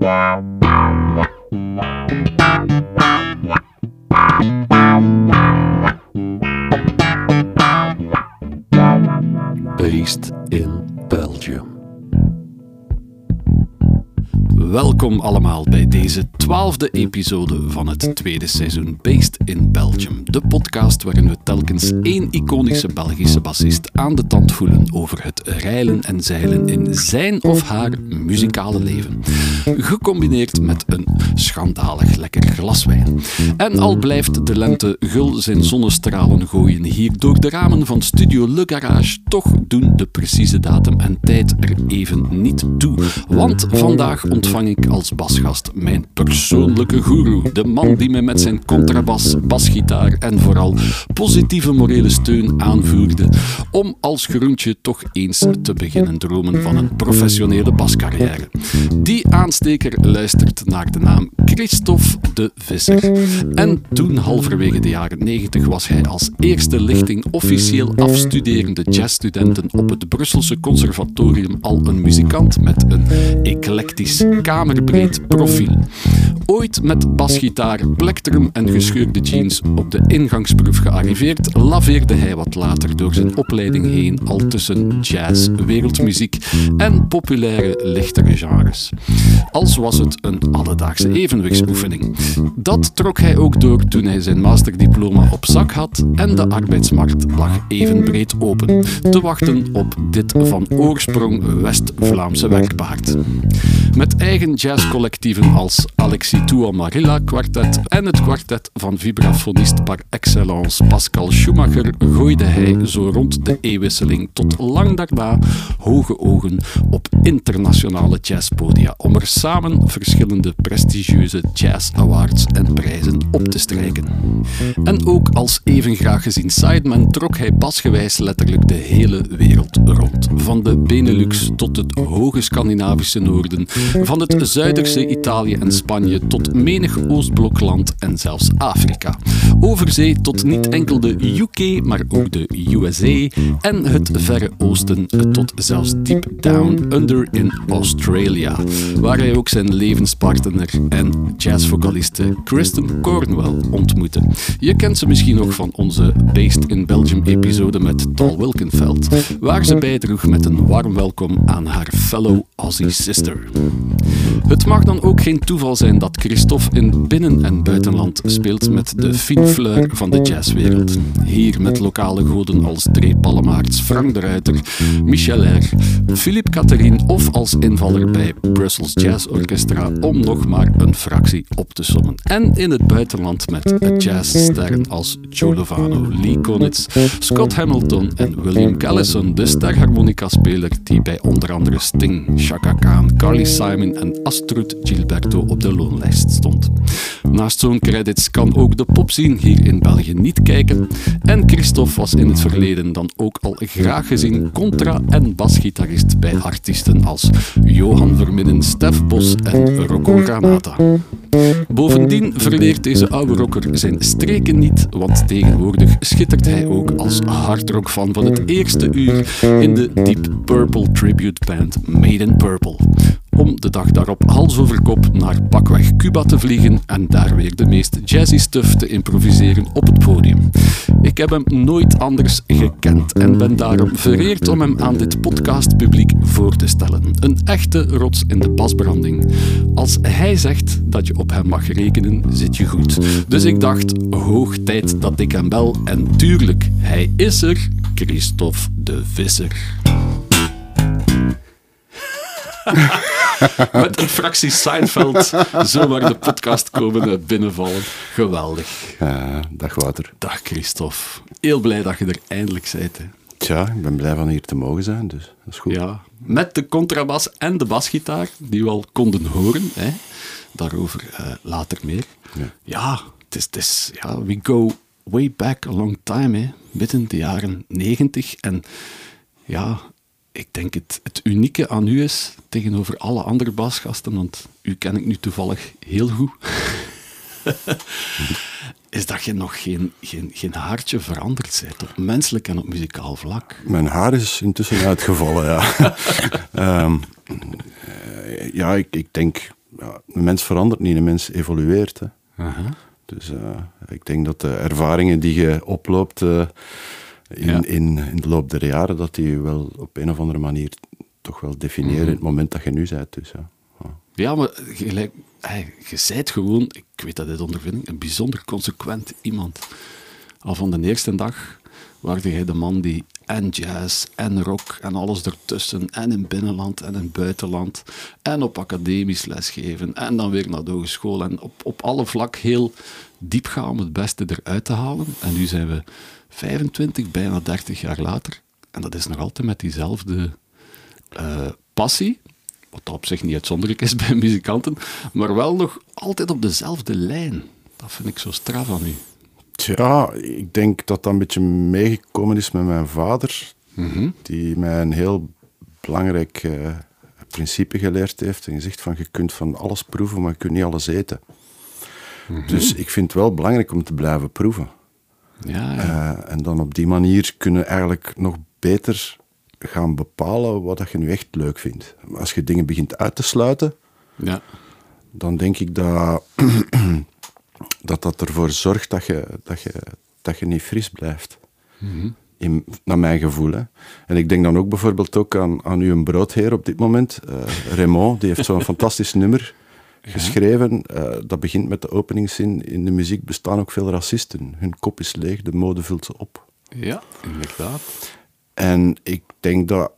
Based Welkom allemaal bij deze twaalfde episode van het tweede seizoen Based in Belgium. De podcast waarin we telkens één iconische Belgische bassist aan de tand voelen over het reilen en zeilen in zijn of haar muzikale leven. Gecombineerd met een schandalig lekker glas wijn. En al blijft de lente gul zijn zonnestralen gooien hier door de ramen van Studio Le Garage, toch doen de precieze datum en tijd er even niet toe. Want vandaag ontvang ik als basgast mijn persoonlijke guru. De man die me met zijn contrabas, basgitaar en vooral positieve morele steun aanvoerde om als groentje toch eens te beginnen dromen van een professionele bascarrière. Die aansteker luistert naar de naam Christophe de Visser. En toen, halverwege de jaren 90, was hij als eerste lichting officieel afstuderende jazzstudenten op het Brusselse Conservatorium al een muzikant met een eclectisch kamerbreed profiel. Ooit met basgitaar, plektrum en gescheurde jeans op de ingangsproef gearriveerd, laveerde hij wat later door zijn opleiding heen al tussen jazz, wereldmuziek en populaire lichtere genres. Als was het een alledaagse evenwichtsoefening. Dat trok hij ook door toen hij zijn masterdiploma op zak had en de arbeidsmarkt lag even breed open, te wachten op dit van oorsprong West-Vlaamse werkpaard. Met eigen jazzcollectieven als Alexis Tua Marilla Quartet en het kwartet van vibrafonist par excellence Pascal Schumacher gooide hij zo rond de eeuwwisseling tot lang daarna hoge ogen op internationale jazzpodia om er samen verschillende prestigieuze jazz awards en prijzen op te strijken. En ook als even graag gezien sideman trok hij pasgewijs letterlijk de hele wereld rond. Van de Benelux tot het hoge Scandinavische noorden, van het zuiderse Italië en Spanje tot menig Oostblokland en zelfs Afrika. Overzee tot niet enkel de UK, maar ook de USA en het Verre Oosten tot zelfs deep down under in Australia, waar hij ook zijn levenspartner en jazzvocaliste Kristen Cornwell ontmoette. Je kent ze misschien nog van onze Based in Belgium episode met Tal Wilkenfeld, waar ze bijdroeg met een warm welkom aan haar fellow Aussie sister. Het mag dan ook geen toeval zijn dat Christophe in binnen- en buitenland speelt met de fine fleur van de jazzwereld. Hier met lokale goden als Dre Pallemaerts, Frank de Ruiter, Michel R, Philippe Catherine of als invaller bij Brussels Jazz Orchestra, om nog maar een fractie op te sommen. En in het buitenland met jazzsterren als Joe Lovano, Lee Konitz, Scott Hamilton en William Callison, de sterharmonica-speler die bij onder andere Sting, Chaka Khan, Carly Simon en Astrud Gilberto op de loonlijst stond. Naast zo'n credits kan ook de popscene hier in België niet kijken en Christophe was in het verleden dan ook al graag gezien contra- en basgitarist bij artiesten als Johan Verminnen, Stef Bos en Rocco Granata. Bovendien verleert deze oude rocker zijn streken niet, want tegenwoordig schittert hij ook als hardrock-fan van het eerste uur in de Deep Purple tribute band Made in Purple om de dag daarop hals over kop naar pakweg Cuba te vliegen en daar weer de meest jazzy stuff te improviseren op het podium. Ik heb hem nooit anders gekend en ben daarom vereerd om hem aan dit podcastpubliek voor te stellen. Een echte rots in de pasbranding. Als hij zegt dat je op hem mag rekenen, zit je goed. Dus ik dacht, hoog tijd dat ik hem bel en tuurlijk, hij is er, Christophe de Visser. Met een fractie Seinfeld zo waar de podcast komen binnenvallen. Geweldig. Dag Wouter. Dag Christophe. Heel blij dat je er eindelijk bent. Hè. Tja, ik ben blij van hier te mogen zijn, dus dat is goed. Ja, met de contrabas en de basgitaar, die we al konden horen. Hè. Daarover uh, later meer. Ja, ja het is, het is, ja, we go way back a long time, hè. midden de jaren negentig. En ja, ik denk het, het unieke aan u is tegenover alle andere basgasten, want u ken ik nu toevallig heel goed. is dat je nog geen, geen, geen haartje veranderd bent op menselijk en op muzikaal vlak. Mijn haar is intussen uitgevallen, ja. Ehm, eh, ja, ik, ik denk, ja, een mens verandert niet, een mens evolueert. Hè. Dus eh, ik denk dat de ervaringen die je oploopt eh, in, Ja. in, in de loop der jaren, dat die je wel op een of andere manier toch wel definiëren in het moment dat je nu bent. Dus, ja. Ja. Ja, maar gelijk, hey, je zijt gewoon, ik weet dat uit ondervinding, een bijzonder consequent iemand. Al van de eerste dag waarde jij de man die en jazz en rock en alles ertussen en in binnenland en in buitenland en op academisch lesgeven en dan weer naar de hogeschool en op, op alle vlak heel diep gaan om het beste eruit te halen. En nu zijn we 25, bijna 30 jaar later en dat is nog altijd met diezelfde eh, passie, wat op zich niet uitzonderlijk is bij muzikanten, maar wel nog altijd op dezelfde lijn. Dat vind ik zo straf aan u. Tja, ik denk dat dat een beetje meegekomen is met mijn vader, die mij een heel belangrijk eh, principe geleerd heeft en gezegd van je kunt van alles proeven, maar je kunt niet alles eten. Dus ik vind het wel belangrijk om te blijven proeven. Ja, ja. Eh, en dan op die manier kunnen we eigenlijk nog beter gaan bepalen wat dat je nu echt leuk vindt. Als je dingen begint uit te sluiten, ja. dan denk ik dat dat, dat ervoor zorgt dat je, dat, je, dat je niet fris blijft. In, naar mijn gevoel. Hè. En ik denk dan ook bijvoorbeeld ook aan, aan uw broodheer op dit moment, eh Raymond, die heeft zo'n fantastisch nummer geschreven. Eh, dat begint met de openingszin, in de muziek bestaan ook veel racisten. Hun kop is leeg, de mode vult ze op. ja, inderdaad. En ik denk dat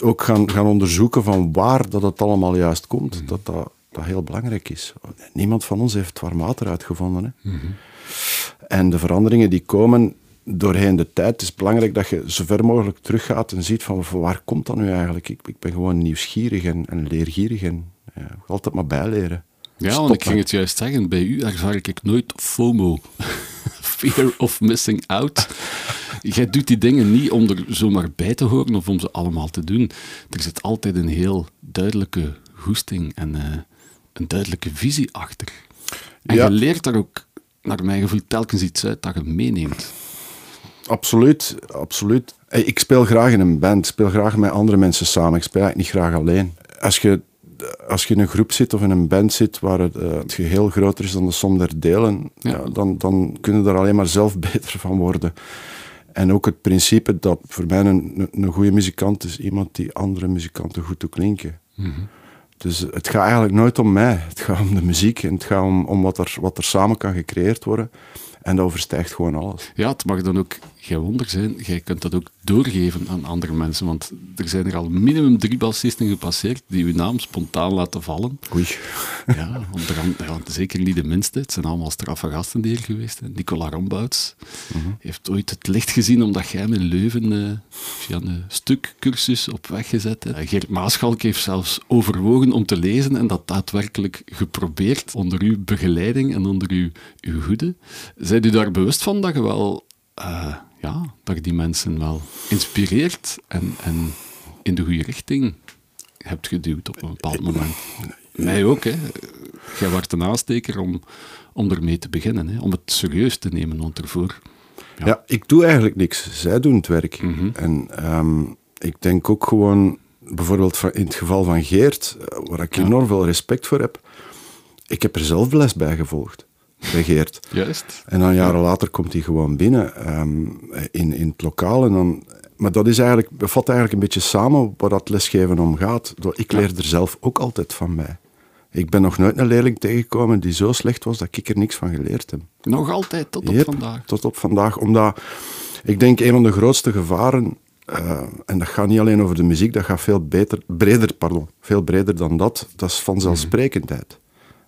ook gaan, gaan onderzoeken van waar dat het allemaal juist komt, dat, dat dat heel belangrijk is. Niemand van ons heeft warm water uitgevonden. Hè? En de veranderingen die komen doorheen de tijd, het is belangrijk dat je zo ver mogelijk teruggaat en ziet van waar komt dat nu eigenlijk? Ik, ik ben gewoon nieuwsgierig en, en leergierig en ja, altijd maar bijleren. Ja, Stop want ik ging het juist zeggen, bij u ervaar ik nooit FOMO. Fear of missing out. Jij doet die dingen niet om er zomaar bij te horen of om ze allemaal te doen. Er zit altijd een heel duidelijke goesting en eh, een duidelijke visie achter. En Ja. je leert daar ook, naar mijn gevoel, telkens iets uit dat je meeneemt. Absoluut, absoluut. Ik speel graag in een band, ik speel graag met andere mensen samen. Ik speel eigenlijk niet graag alleen. Als je, als je in een groep zit of in een band zit waar het, eh, het geheel groter is dan de som der delen, Ja. ja, dan, dan kun je er alleen maar zelf beter van worden. En ook het principe dat voor mij een, een, een goede muzikant is iemand die andere muzikanten goed doet klinken. Dus het gaat eigenlijk nooit om mij. Het gaat om de muziek en het gaat om, om wat, er, wat er samen kan gecreëerd worden. En dat overstijgt gewoon alles. Ja, het mag dan ook geen wonder zijn. Jij kunt dat ook doorgeven aan andere mensen. Want er zijn er al minimum drie bassisten gepasseerd die uw naam spontaan laten vallen. Oei. Ja, onder andere, ja, zeker niet de minste. Het zijn allemaal straffe gasten die hier geweest zijn. Nicola Rombouts heeft ooit het licht gezien omdat jij hem in Leuven eh, via een stukcursus op weg gezet hebt. Geert Maaschalk heeft zelfs overwogen om te lezen en dat daadwerkelijk geprobeerd onder uw begeleiding en onder uw, uw hoede. Zijt u daar bewust van dat je wel... eh, ja, dat je die mensen wel inspireert en, en in de goede richting hebt geduwd op een bepaald moment. Mij ook, hè. Jij wordt een aansteker om, om ermee te beginnen, hè. om het serieus te nemen, want ervoor... Ja. ik doe eigenlijk niks. Zij doen het werk. Mhm. En ehm, ik denk ook gewoon, bijvoorbeeld in het geval van Geert, eh, waar ik enorm veel respect voor heb, ik heb er zelf les bij gevolgd, bij Geert. Juist. En dan jaren later komt hij gewoon binnen ehm, in, in het lokaal. En dan, maar dat is eigenlijk, bevat eigenlijk een beetje samen waar dat lesgeven om gaat. Ik leer er zelf ook altijd van bij. Ik ben nog nooit een leerling tegengekomen die zo slecht was dat ik er niks van geleerd heb. Nog altijd tot op vandaag. Tot op vandaag. Omdat ik denk een van de grootste gevaren, eh, en dat gaat niet alleen over de muziek, dat gaat veel beter, breder, pardon, veel breder dan dat, dat is vanzelfsprekendheid.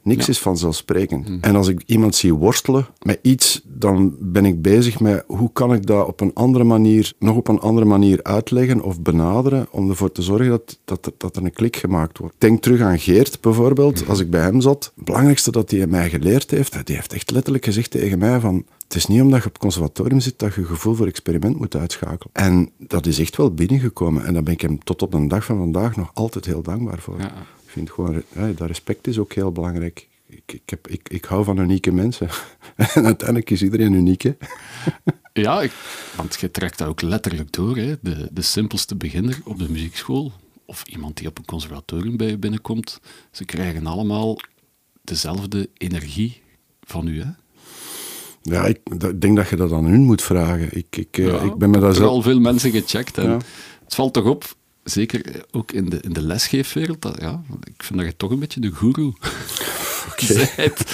Niks is vanzelfsprekend. En als ik iemand zie worstelen met iets, dan ben ik bezig met hoe kan ik dat op een andere manier, nog op een andere manier uitleggen of benaderen, om ervoor te zorgen dat, dat, er- dat er een klik gemaakt wordt. Denk terug aan Geert bijvoorbeeld, als ik bij hem zat. Het belangrijkste dat hij mij geleerd heeft, die heeft echt letterlijk gezegd tegen mij van, het is niet omdat je op het conservatorium zit dat je gevoel voor experiment moet uitschakelen. En dat is echt wel binnengekomen. En daar ben ik hem tot op de dag van vandaag nog altijd heel dankbaar voor. Ja. Vind gewoon, dat respect is ook heel belangrijk. ik, ik, heb, ik, ik hou van unieke mensen. en uiteindelijk is iedereen uniek. Hè? Ja, ik, want je trekt dat ook letterlijk door. Hè. De, de simpelste beginner op de muziekschool, of iemand die op een conservatorium bij je binnenkomt, ze krijgen allemaal dezelfde energie van u. Hè. Ja, ik denk dat je dat aan hun moet vragen. Ik, ik, eh, Ja, ik ben met dat zelf... al veel mensen gecheckt. En Ja. Het valt toch op, zeker ook in de, in de lesgeefwereld, dat, ja, ik vind dat je toch een beetje de guru bent.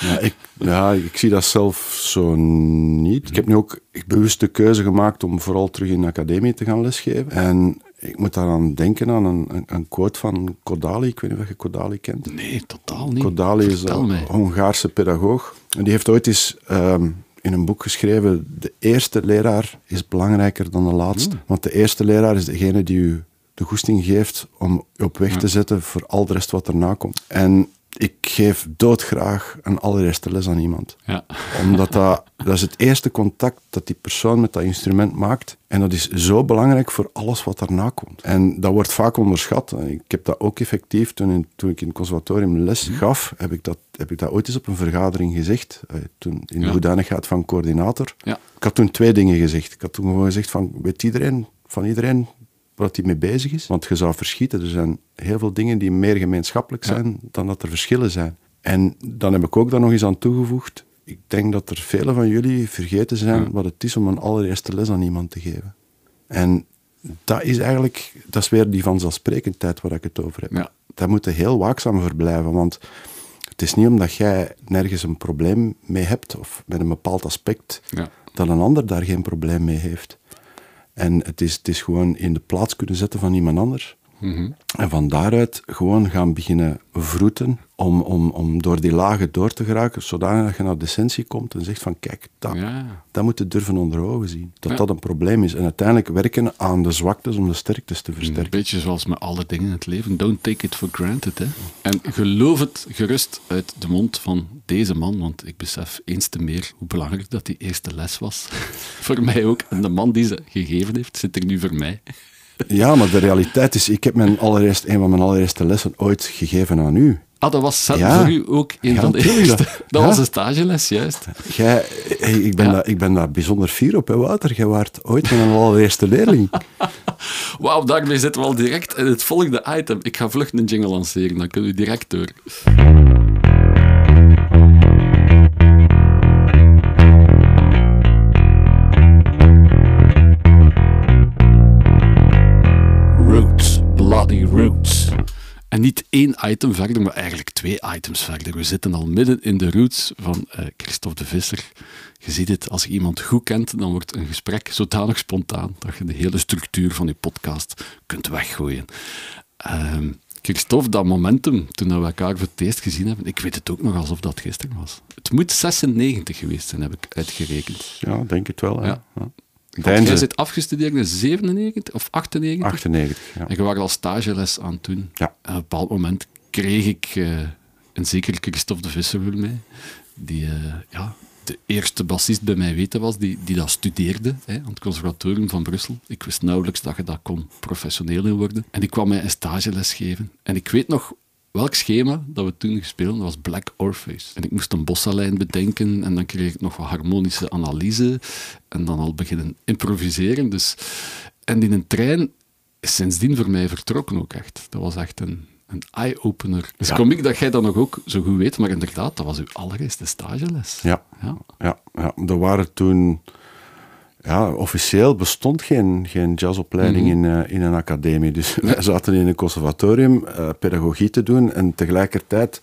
Ja ik, ja, ik zie dat zelf zo niet. Ik heb nu ook bewust de keuze gemaakt om vooral terug in de academie te gaan lesgeven. En ik moet daaraan denken aan een, een, quote van Kodali. Ik weet niet of je Kodali kent. Nee, totaal niet. Kodali is een mij. Hongaarse pedagoog. En die heeft ooit eens ehm, in een boek geschreven: De eerste leraar is belangrijker dan de laatste. Hmm. Want de eerste leraar is degene die u de goesting geeft om op weg te zetten voor al de rest wat erna komt. En ik geef doodgraag een allereerste les aan iemand Ja. omdat dat, dat is het eerste contact dat die persoon met dat instrument maakt. En dat is zo belangrijk voor alles wat daarna komt. En dat wordt vaak onderschat. Ik heb dat ook effectief, toen, in- toen ik in het conservatorium les gaf, heb ik, dat, heb ik dat ooit eens op een vergadering gezegd. Eh, Toen, in de Ja. hoedanigheid van coördinator. Ja. Ik had toen twee dingen gezegd. Ik had toen gewoon gezegd van, weet iedereen, van iedereen waar hij mee bezig is? Want je zou verschieten. Er zijn heel veel dingen die meer gemeenschappelijk zijn dan dat er verschillen zijn. En dan heb ik ook daar nog eens aan toegevoegd. Ik denk dat er velen van jullie vergeten zijn wat het is om een allereerste les aan iemand te geven. En dat is eigenlijk, dat is weer die vanzelfsprekendheid waar ik het over heb. Ja. Daar moet je heel waakzaam voor blijven, want het is niet omdat jij nergens een probleem mee hebt of met een bepaald aspect, Ja. dat een ander daar geen probleem mee heeft. En het is, het is gewoon in de plaats kunnen zetten van iemand anders. Mhm. En van daaruit gewoon gaan beginnen vroeten om, om, om door die lagen door te geraken, zodanig dat je naar de essentie komt en zegt van kijk, dat, Ja. dat moet je durven onder ogen zien. Dat Ja. dat een probleem is. En uiteindelijk werken aan de zwaktes om de sterktes te Een versterken. beetje zoals met alle dingen in het leven. Don't take it for granted. Hè. En geloof het gerust uit de mond van deze man, want ik besef eens te meer hoe belangrijk dat die eerste les was. voor mij ook. En de man die ze gegeven heeft, zit er nu voor mij. Ja, maar de realiteit is, ik heb mijn allereerst, een van mijn allereerste lessen ooit gegeven aan u. Ah, dat was Ja. voor u ook een Ja, van de eerste. Dat Ja. was een stageles, juist. Jij, ik, ben daar, ik ben daar bijzonder fier op, hè, Wouter. Jij waart ooit mijn allereerste leerling. Wauw, daarmee zitten we al direct in het volgende item. Ik ga vlug een jingle lanceren, dan kunnen we direct door. Bloody roots. En niet één item verder, maar eigenlijk twee items verder. We zitten al midden in de roots van eh, Christophe de Visser. Je ziet het, als je iemand goed kent, dan wordt een gesprek zodanig spontaan dat je de hele structuur van je podcast kunt weggooien. Ehm, Christophe, dat momentum, toen we elkaar voor het eerst gezien hebben, ik weet het ook nog alsof dat gisteren was. Het moet 96 geweest zijn, heb ik uitgerekend. Ja, denk het wel. Hè. Ja. Ja. Want Deinzen. jij zit afgestudeerd in 97 of 98? 98, ja. En je was al stageles aan het doen. Ja. En op een bepaald moment kreeg ik eh, een zekere Christophe de Visser voor mij, die eh, ja, de eerste bassist bij mij weten was, die, die dat studeerde hè, aan het conservatorium van Brussel. Ik wist nauwelijks dat je dat kon professioneel in worden. En die kwam mij een stageles geven. En ik weet nog welk schema dat we toen gespeeld dat was Black Orpheus. En ik moest een bossalijn bedenken en dan kreeg ik nog wat harmonische analyse en dan al beginnen improviseren. Dus, en in een trein is sindsdien voor mij vertrokken ook echt. Dat was echt een, een eye-opener. Dus Ja. kom ik dat jij dat nog ook zo goed weet, maar inderdaad, dat was uw allereerste stageles. Ja. Ja. Ja, ja, er waren toen... Ja, officieel bestond geen, geen jazzopleiding Mhm. in, eh, in een academie. Dus wij zaten in een conservatorium eh, pedagogie te doen en tegelijkertijd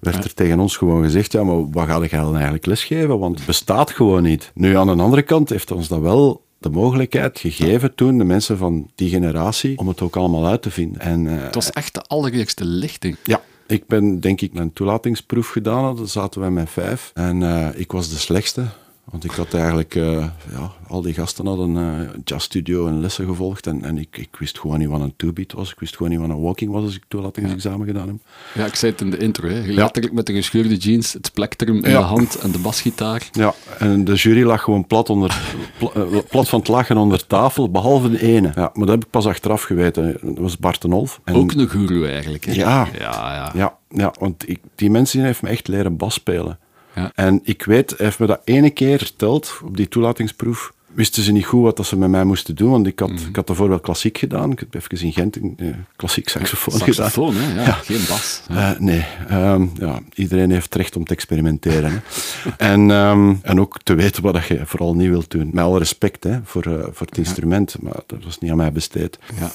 werd er tegen ons gewoon gezegd, ja, maar wat ga ik dan eigenlijk lesgeven? Want het bestaat gewoon niet. Nu, aan de andere kant heeft ons dat wel de mogelijkheid gegeven toen, de mensen van die generatie, om het ook allemaal uit te vinden. En, eh, Het was echt de allereerste lichting. ja, ik ben denk ik een toelatingsproef gedaan. Dan zaten wij met vijf. En ik was de slechtste Want ik had eigenlijk, uh, ja, al die gasten hadden een uh, jazzstudio en lessen gevolgd. En, en ik, ik wist gewoon niet wat een two-beat was. Ik wist gewoon niet wat een walking was als ik toelatingsexamen ja. gedaan heb. Ja, ik zei het in de intro. Hè. Letterlijk met de gescheurde jeans, het plektrum in de hand en de basgitaar. Ja, en de jury lag gewoon plat, onder, plat, uh, plat van het lachen onder tafel, behalve de ene. Ja, maar dat heb ik pas achteraf geweten. Dat was Bart de Olf. En, Ook een guru eigenlijk. Hè? Ja, ja, ja. ja, ja want ik, die mensen heeft me echt leren bas spelen. Ja. En ik weet, hij heeft me dat ene keer verteld op die toelatingsproef. Wisten ze niet goed wat ze met mij moesten doen, want ik had, mm. ik had daarvoor wel klassiek gedaan. Ik heb even in Gent een uh, klassiek saxofoon, saxofoon gedaan. Hè? Ja, ja. geen bas. Uh, nee, um, ja, iedereen heeft recht om te experimenteren. hè. en, um, en ook te weten wat je vooral niet wilt doen. Met alle respect hè, voor, uh, voor het instrument, maar dat was niet aan mij besteed. Ja.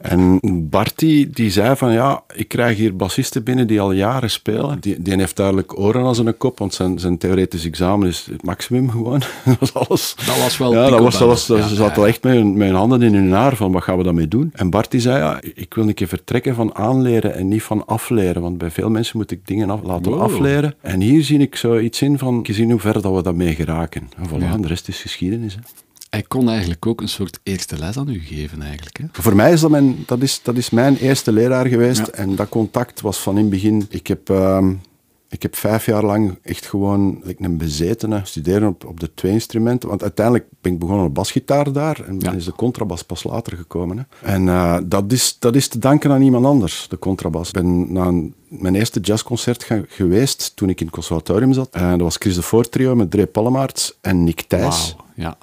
En Barty die zei van ja, ik krijg hier bassisten binnen die al jaren spelen. Die, die heeft duidelijk oren als een kop, want zijn, zijn theoretisch examen is het maximum gewoon. dat was alles. Dat was wel Ja, dat was, dat was, ja, ze zat wel echt met hun, met hun handen in hun haar van wat gaan we daarmee doen. En Barty zei ja, ik wil een keer vertrekken van aanleren en niet van afleren. Want bij veel mensen moet ik dingen af, laten wow. afleren. En hier zie ik zoiets in van, gezien hoe ver dat we daarmee geraken. En voilà, ja. de rest is geschiedenis. Hè. Hij kon eigenlijk ook een soort eerste les aan u geven, eigenlijk. Hè? Voor mij is dat, mijn, dat, is, dat is mijn eerste leraar geweest. Ja. En dat contact was van in het begin... Ik heb, uh, ik heb vijf jaar lang echt gewoon like een bezetene studeren op, op de twee instrumenten. Want uiteindelijk ben ik begonnen op basgitaar daar. En dan ja. is de contrabas pas later gekomen. Hè. En uh, dat, is, dat is te danken aan iemand anders, de contrabas. Ik ben na een, mijn eerste jazzconcert geweest toen ik in het conservatorium zat. En dat was Chris de Voort trio met Dre Pallemaerts en Nick Thijs. Wow, ja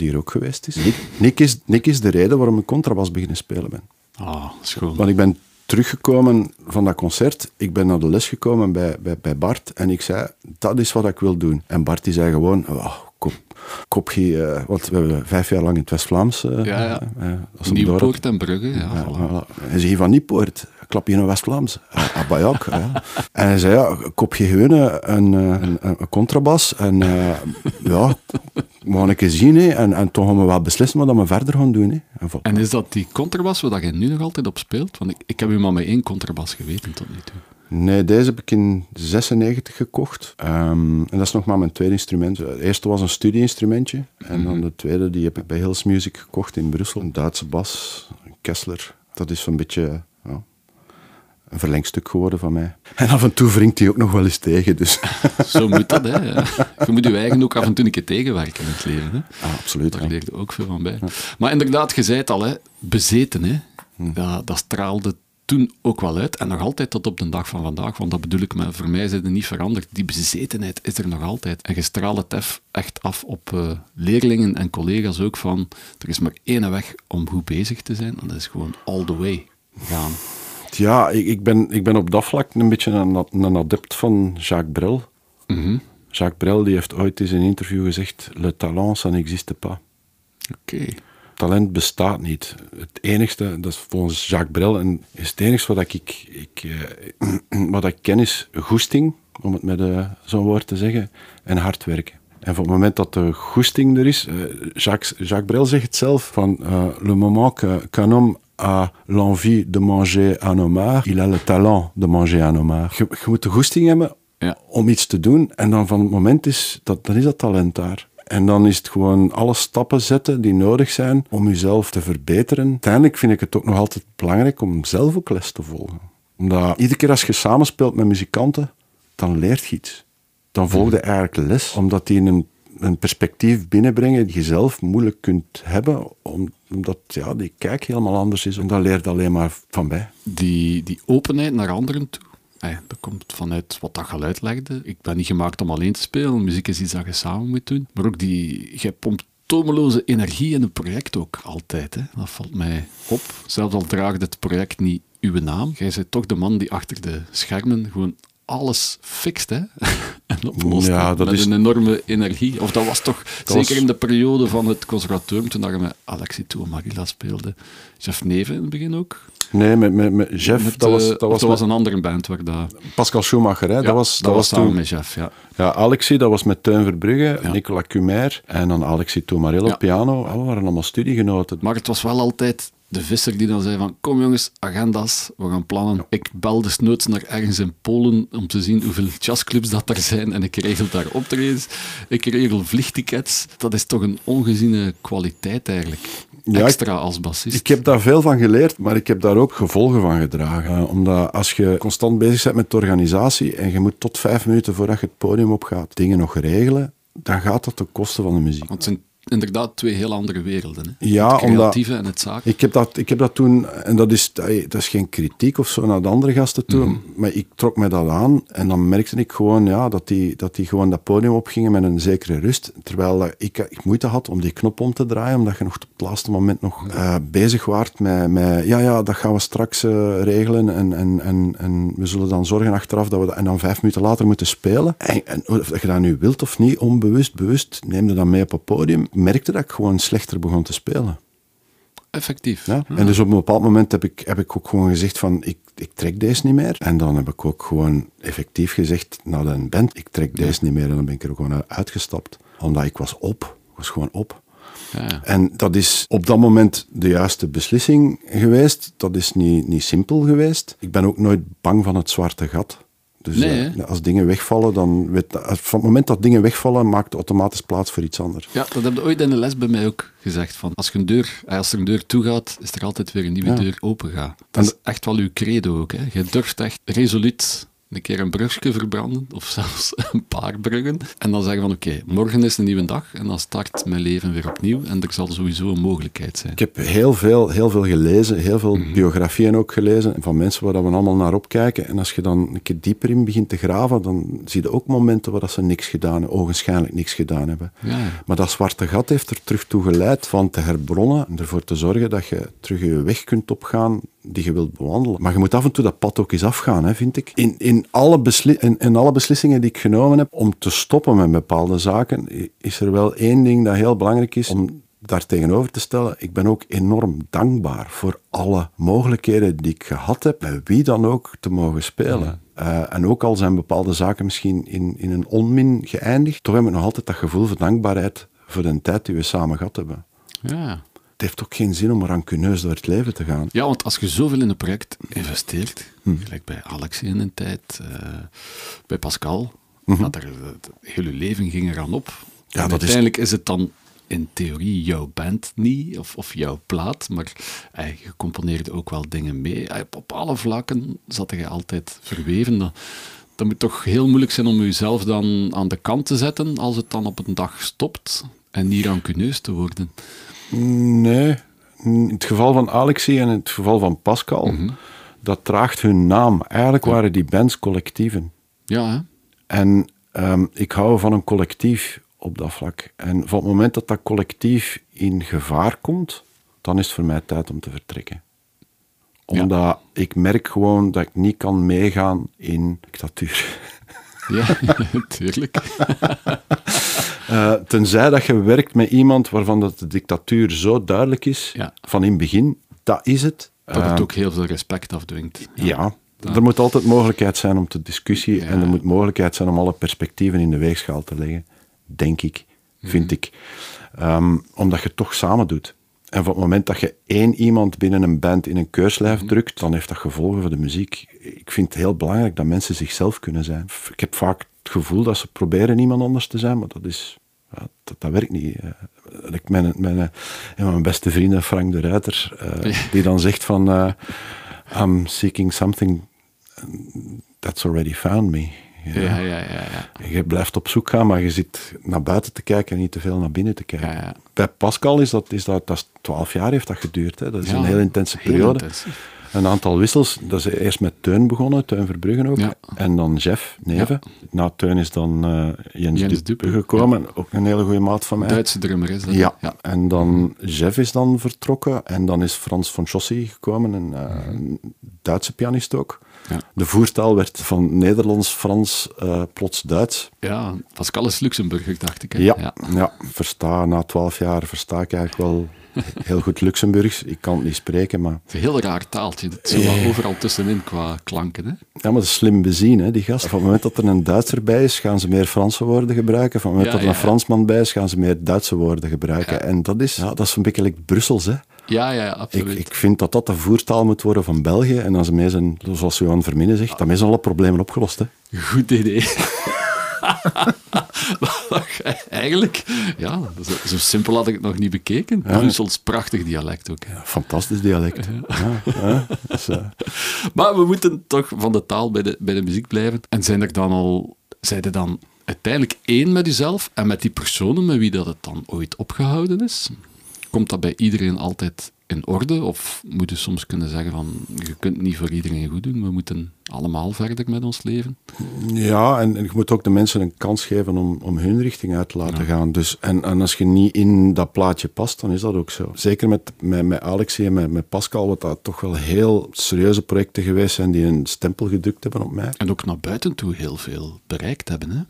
die er ook geweest is. Nick, Nick, is. Nick is de reden waarom ik contrabas beginnen spelen ben. Ah, schoon. Want ik ben teruggekomen van dat concert. Ik ben naar de les gekomen bij, bij, bij Bart en ik zei, dat is wat ik wil doen. En Bart die zei gewoon, oh, kom, kopje, uh, want we hebben vijf jaar lang in het West-Vlaams. Uh, ja, ja. Uh, Nieuwpoort en Brugge, ja. voilà. Ze zei van Nieuwpoort, klap je in West-Vlaams. Ah, ook, ja. En hij zei, ja, kop je gewoon een, een, een contrabas en ja, we gaan een keer zien hè, en, en toch gaan we wel beslissen wat we verder gaan doen. Hè. En, en, is dat die contrabas waar je nu nog altijd op speelt? Want ik, ik heb u maar met één contrabas geweten tot nu toe. Nee, deze heb ik in 96 gekocht. Um, en dat is nog maar mijn tweede instrument. Het eerste was een studieinstrumentje. En dan de tweede, die heb ik bij Hills Music gekocht in Brussel. Een Duitse bas, een Kessler. Dat is zo'n beetje ja, een verlengstuk geworden van mij. En af en toe wringt hij ook nog wel eens tegen. Dus. Zo moet dat, hè. Je moet je eigen ook af en toe een keer tegenwerken in het leven. Hè. Ah, absoluut. Daar ja. leer je ook veel van bij. Maar inderdaad, je zei het al, hè. bezeten. Hè. Dat, dat straalde toen ook wel uit. En nog altijd tot op de dag van vandaag. Want dat bedoel ik, maar voor mij is het niet veranderd. Die bezetenheid is er nog altijd. En je straalt het echt af op uh, leerlingen en collega's ook van... Er is maar één weg om goed bezig te zijn. En dat is gewoon all the way gaan. Ja, ik, ik, ben, ik ben op dat vlak een beetje een, een adept van Jacques Brel. Mm -hmm. Jacques Brel die heeft ooit in een interview gezegd: Le talent, ça n'existe pas. Oké. Okay. Talent bestaat niet. Het enigste, dat is volgens Jacques Brel, en is het enigste wat ik, ik, uh, wat ik ken, is goesting, om het met uh, zo'n woord te zeggen, en hard werken. En voor het moment dat de goesting er is, uh, Jacques, Jacques Brel zegt het zelf, van le moment qu'un homme a l'envie de manger un homard, il a le talent de manger un homard. Je, je moet de goesting hebben ja. om iets te doen. En dan van het moment is, dat, dan is dat talent daar. En dan is het gewoon alle stappen zetten die nodig zijn om jezelf te verbeteren. Uiteindelijk vind ik het ook nog altijd belangrijk om zelf ook les te volgen. Omdat iedere keer als je samenspeelt met muzikanten, dan leert je iets. Dan volg je eigenlijk les, omdat die een een perspectief binnenbrengen die je zelf moeilijk kunt hebben, omdat ja, die kijk helemaal anders is. En daar leert alleen maar van bij. Die, die openheid naar anderen toe, eh, dat komt vanuit wat dat geluid legde. Ik ben niet gemaakt om alleen te spelen, muziek is iets dat je samen moet doen. Maar ook die, je pompt tomeloze energie in een project ook altijd. Hè. Dat valt mij op. Zelfs al draagt het project niet uw naam, jij bent toch de man die achter de schermen gewoon alles fixt hè? en oplost ja, dat met is... een enorme energie. Of dat was toch, dat zeker was... in de periode van het conservatorium, toen je met Alexis Marilla speelde. Jeff Neven in het begin ook? Nee, met, met, met Jeff, met, dat was... Dat, was, dat was een andere band waar dat... Pascal Schumacher, hè? Ja, dat was, dat, dat was, toen... met Jeff, ja. Ja, Alexis, dat was met Teun Verbrugge, ja. Nicolas Cumer en dan Alexis Tomarello ja. piano. Oh, we waren allemaal studiegenoten. Maar het was wel altijd de visser die dan zei van, kom jongens, agenda's, we gaan plannen. Ik bel dus noods naar ergens in Polen om te zien hoeveel jazzclubs dat er zijn en ik regel daar optredens. Ik regel vliegtickets. Dat is toch een ongeziene kwaliteit eigenlijk. Ja, Extra als bassist. Ik heb daar veel van geleerd, maar ik heb daar ook gevolgen van gedragen. Eh, Omdat als je constant bezig bent met de organisatie en je moet tot vijf minuten voordat je het podium opgaat dingen nog regelen, dan gaat dat ten koste van de muziek. Want het zijn inderdaad twee heel andere werelden. Hè? Ja, het omdat- creatieve en het zaak. Ik heb dat, ik heb dat toen, en dat is, dat is geen kritiek of zo naar de andere gasten toe, Mhm. maar ik trok me dat aan en dan merkte ik gewoon ja, dat, die, dat die gewoon dat podium opgingen met een zekere rust. Terwijl dat ik, ik moeite had om die knop om te draaien, omdat je nog op het laatste moment nog eh, bezig waart met, met, ja, ja, dat gaan we straks eh, regelen en, en, en, en we zullen dan zorgen achteraf dat we dat, en dan vijf minuten later moeten spelen. En, en of je dat nu wilt of niet, onbewust, bewust, neem je dan mee op het podium, merkte dat ik gewoon slechter begon te spelen. Effectief. Ja. En dus op een bepaald moment heb ik, heb ik ook gewoon gezegd van, ik, ik trek deze niet meer. En dan heb ik ook gewoon effectief gezegd naar de band, ik trek deze niet meer. En dan ben ik er gewoon uitgestapt. Omdat ik was op. Ik was gewoon op. Ja. En dat is op dat moment de juiste beslissing geweest. Dat is niet, niet simpel geweest. Ik ben ook nooit bang van het zwarte gat. Dus Nee, eh, hè? als dingen wegvallen, dan weet, van het moment dat dingen wegvallen, maakt het automatisch plaats voor iets anders. Ja, dat heb je ooit in de les bij mij ook gezegd. Van als, je een deur, eh, als er een deur toe gaat, is er altijd weer een nieuwe Ja. deur open gaat. Dat is echt wel uw credo ook. Hè. Je durft echt resoluut een keer een brugje verbranden, of zelfs een paar bruggen. En dan zeggen van oké, morgen is een nieuwe dag en dan start mijn leven weer opnieuw en er zal sowieso een mogelijkheid zijn. Ik heb heel veel, heel veel gelezen, heel veel Mhm. biografieën ook gelezen van mensen waar we allemaal naar opkijken. En als je dan een keer dieper in begint te graven, dan zie je ook momenten waar dat ze niks gedaan hebben, ogenschijnlijk niks gedaan hebben. Ja, ja. Maar dat zwarte gat heeft er terug toe geleid van te herbronnen en ervoor te zorgen dat je terug je weg kunt opgaan die je wilt bewandelen. Maar je moet af en toe dat pad ook eens afgaan, hè, vind ik. In, in, alle besli- in, in alle beslissingen die ik genomen heb om te stoppen met bepaalde zaken, is er wel één ding dat heel belangrijk is om daar tegenover te stellen. Ik ben ook enorm dankbaar voor alle mogelijkheden die ik gehad heb, met wie dan ook te mogen spelen. Eh, en ook al zijn bepaalde zaken misschien in, in een onmin geëindigd, toch heb ik nog altijd dat gevoel van dankbaarheid voor de tijd die we samen gehad hebben. Ja. Het heeft ook geen zin om rancuneus door het leven te gaan. ja, want als je zoveel in een project investeert, Hm. gelijk bij Alex in een tijd, eh, bij Pascal, Mhm. dat er, het hele leven ging eraan op. Ja, dat uiteindelijk is... het dan in theorie jouw band niet, of, of jouw plaat, maar eh, je componeerde ook wel dingen mee. Op, op alle vlakken zat je altijd verweven. Dat, dat moet toch heel moeilijk zijn om jezelf dan aan de kant te zetten als het dan op een dag stopt en niet rancuneus te worden. Nee, in het geval van Alexie en in het geval van Pascal, dat draagt hun naam. Eigenlijk waren die bands collectieven. Ja, hè? En ehm, ik hou van een collectief op dat vlak. En van het moment dat dat collectief in gevaar komt, dan is het voor mij tijd om te vertrekken. Omdat ik merk gewoon dat ik niet kan meegaan in dictatuur. Ja, tuurlijk. Eh, tenzij dat je werkt met iemand waarvan dat de dictatuur zo duidelijk is, Ja. van in het begin, dat is het. Dat het Eh, ook heel veel respect afdwingt. Ja, er moet altijd mogelijkheid zijn om te discussie en er moet mogelijkheid zijn om alle perspectieven in de weegschaal te leggen. Denk ik, vind Mhm. ik. Ehm, omdat je het toch samen doet. En van het moment dat je één iemand binnen een band in een Mhm. keurslijf drukt, dan heeft dat gevolgen voor de muziek. Ik vind het heel belangrijk dat mensen zichzelf kunnen zijn. Ik heb vaak het gevoel dat ze proberen iemand anders te zijn, maar dat is... Ja, dat, dat werkt niet. Ik mijn, mijn, beste vrienden, Frank de Ruiter, eh, die dan zegt van... eh, I'm seeking something that's already found me. Ja. Ja, ja, ja. Je blijft op zoek gaan, maar je zit naar buiten te kijken en niet te veel naar binnen te kijken. Ja, ja. Bij Pascal is dat, is dat, dat is 12 jaar heeft dat geduurd. Hè. Dat is een heel intense heel periode. intensief. Een aantal wissels. Dat is eerst met Teun begonnen, Teun Verbruggen ook. Ja. En dan Jeff Neven. Na Teun is dan eh, Jens, Jens Dupe Dupe, gekomen. Ook een hele goede maat van mij. Duitse drummer is dat. Ja. en dan Jeff is dan vertrokken en dan is Frans van Chossi gekomen, een, eh, een Duitse pianist ook. Ja. De voertaal werd van Nederlands, Frans, eh, plots Duits. Ja, Pascal is Luxemburger, dacht ik. hè? Ja, ja. versta, na twaalf jaar versta ik eigenlijk wel heel goed Luxemburgs. Ik kan het niet spreken, maar... Het is een heel raar taaltje. Het zit overal tussenin qua klanken. Hè? Ja, maar dat is slim bezien, hè, die gast. Van het moment dat er een Duitser bij is, gaan ze meer Franse woorden gebruiken. Van het moment Ja, dat er een ja. Fransman bij is, gaan ze meer Duitse woorden gebruiken. En dat is, ja, dat is een beetje like Brussels, hè. Ja, ja, Ik, absoluut. ik vind dat dat de voertaal moet worden van België. En als mij zijn, zoals Johan Verminnen zegt, dan zijn alle problemen opgelost. Hè. Goed idee. Eigenlijk, ja, zo, simpel had ik het nog niet bekeken. Brussels, prachtig dialect ook. Fantastisch dialect. Ja, ja, dus, eh, Maar we moeten toch van de taal bij de, bij de muziek blijven. En zijn er dan al, zijn er dan uiteindelijk één met jezelf en met die personen met wie dat het dan ooit opgehouden is? Komt dat bij iedereen altijd in orde? Of moet je soms kunnen zeggen van, je kunt niet voor iedereen goed doen, we moeten allemaal verder met ons leven? Ja, en, en je moet ook de mensen een kans geven om, om hun richting uit te laten gaan. Dus, en, en als je niet in dat plaatje past, dan is dat ook zo. Zeker met, met, met Alexie en met, met Pascal, wat dat toch wel heel serieuze projecten geweest zijn die een stempel gedrukt hebben op mij. En ook naar buiten toe heel veel bereikt hebben, hè?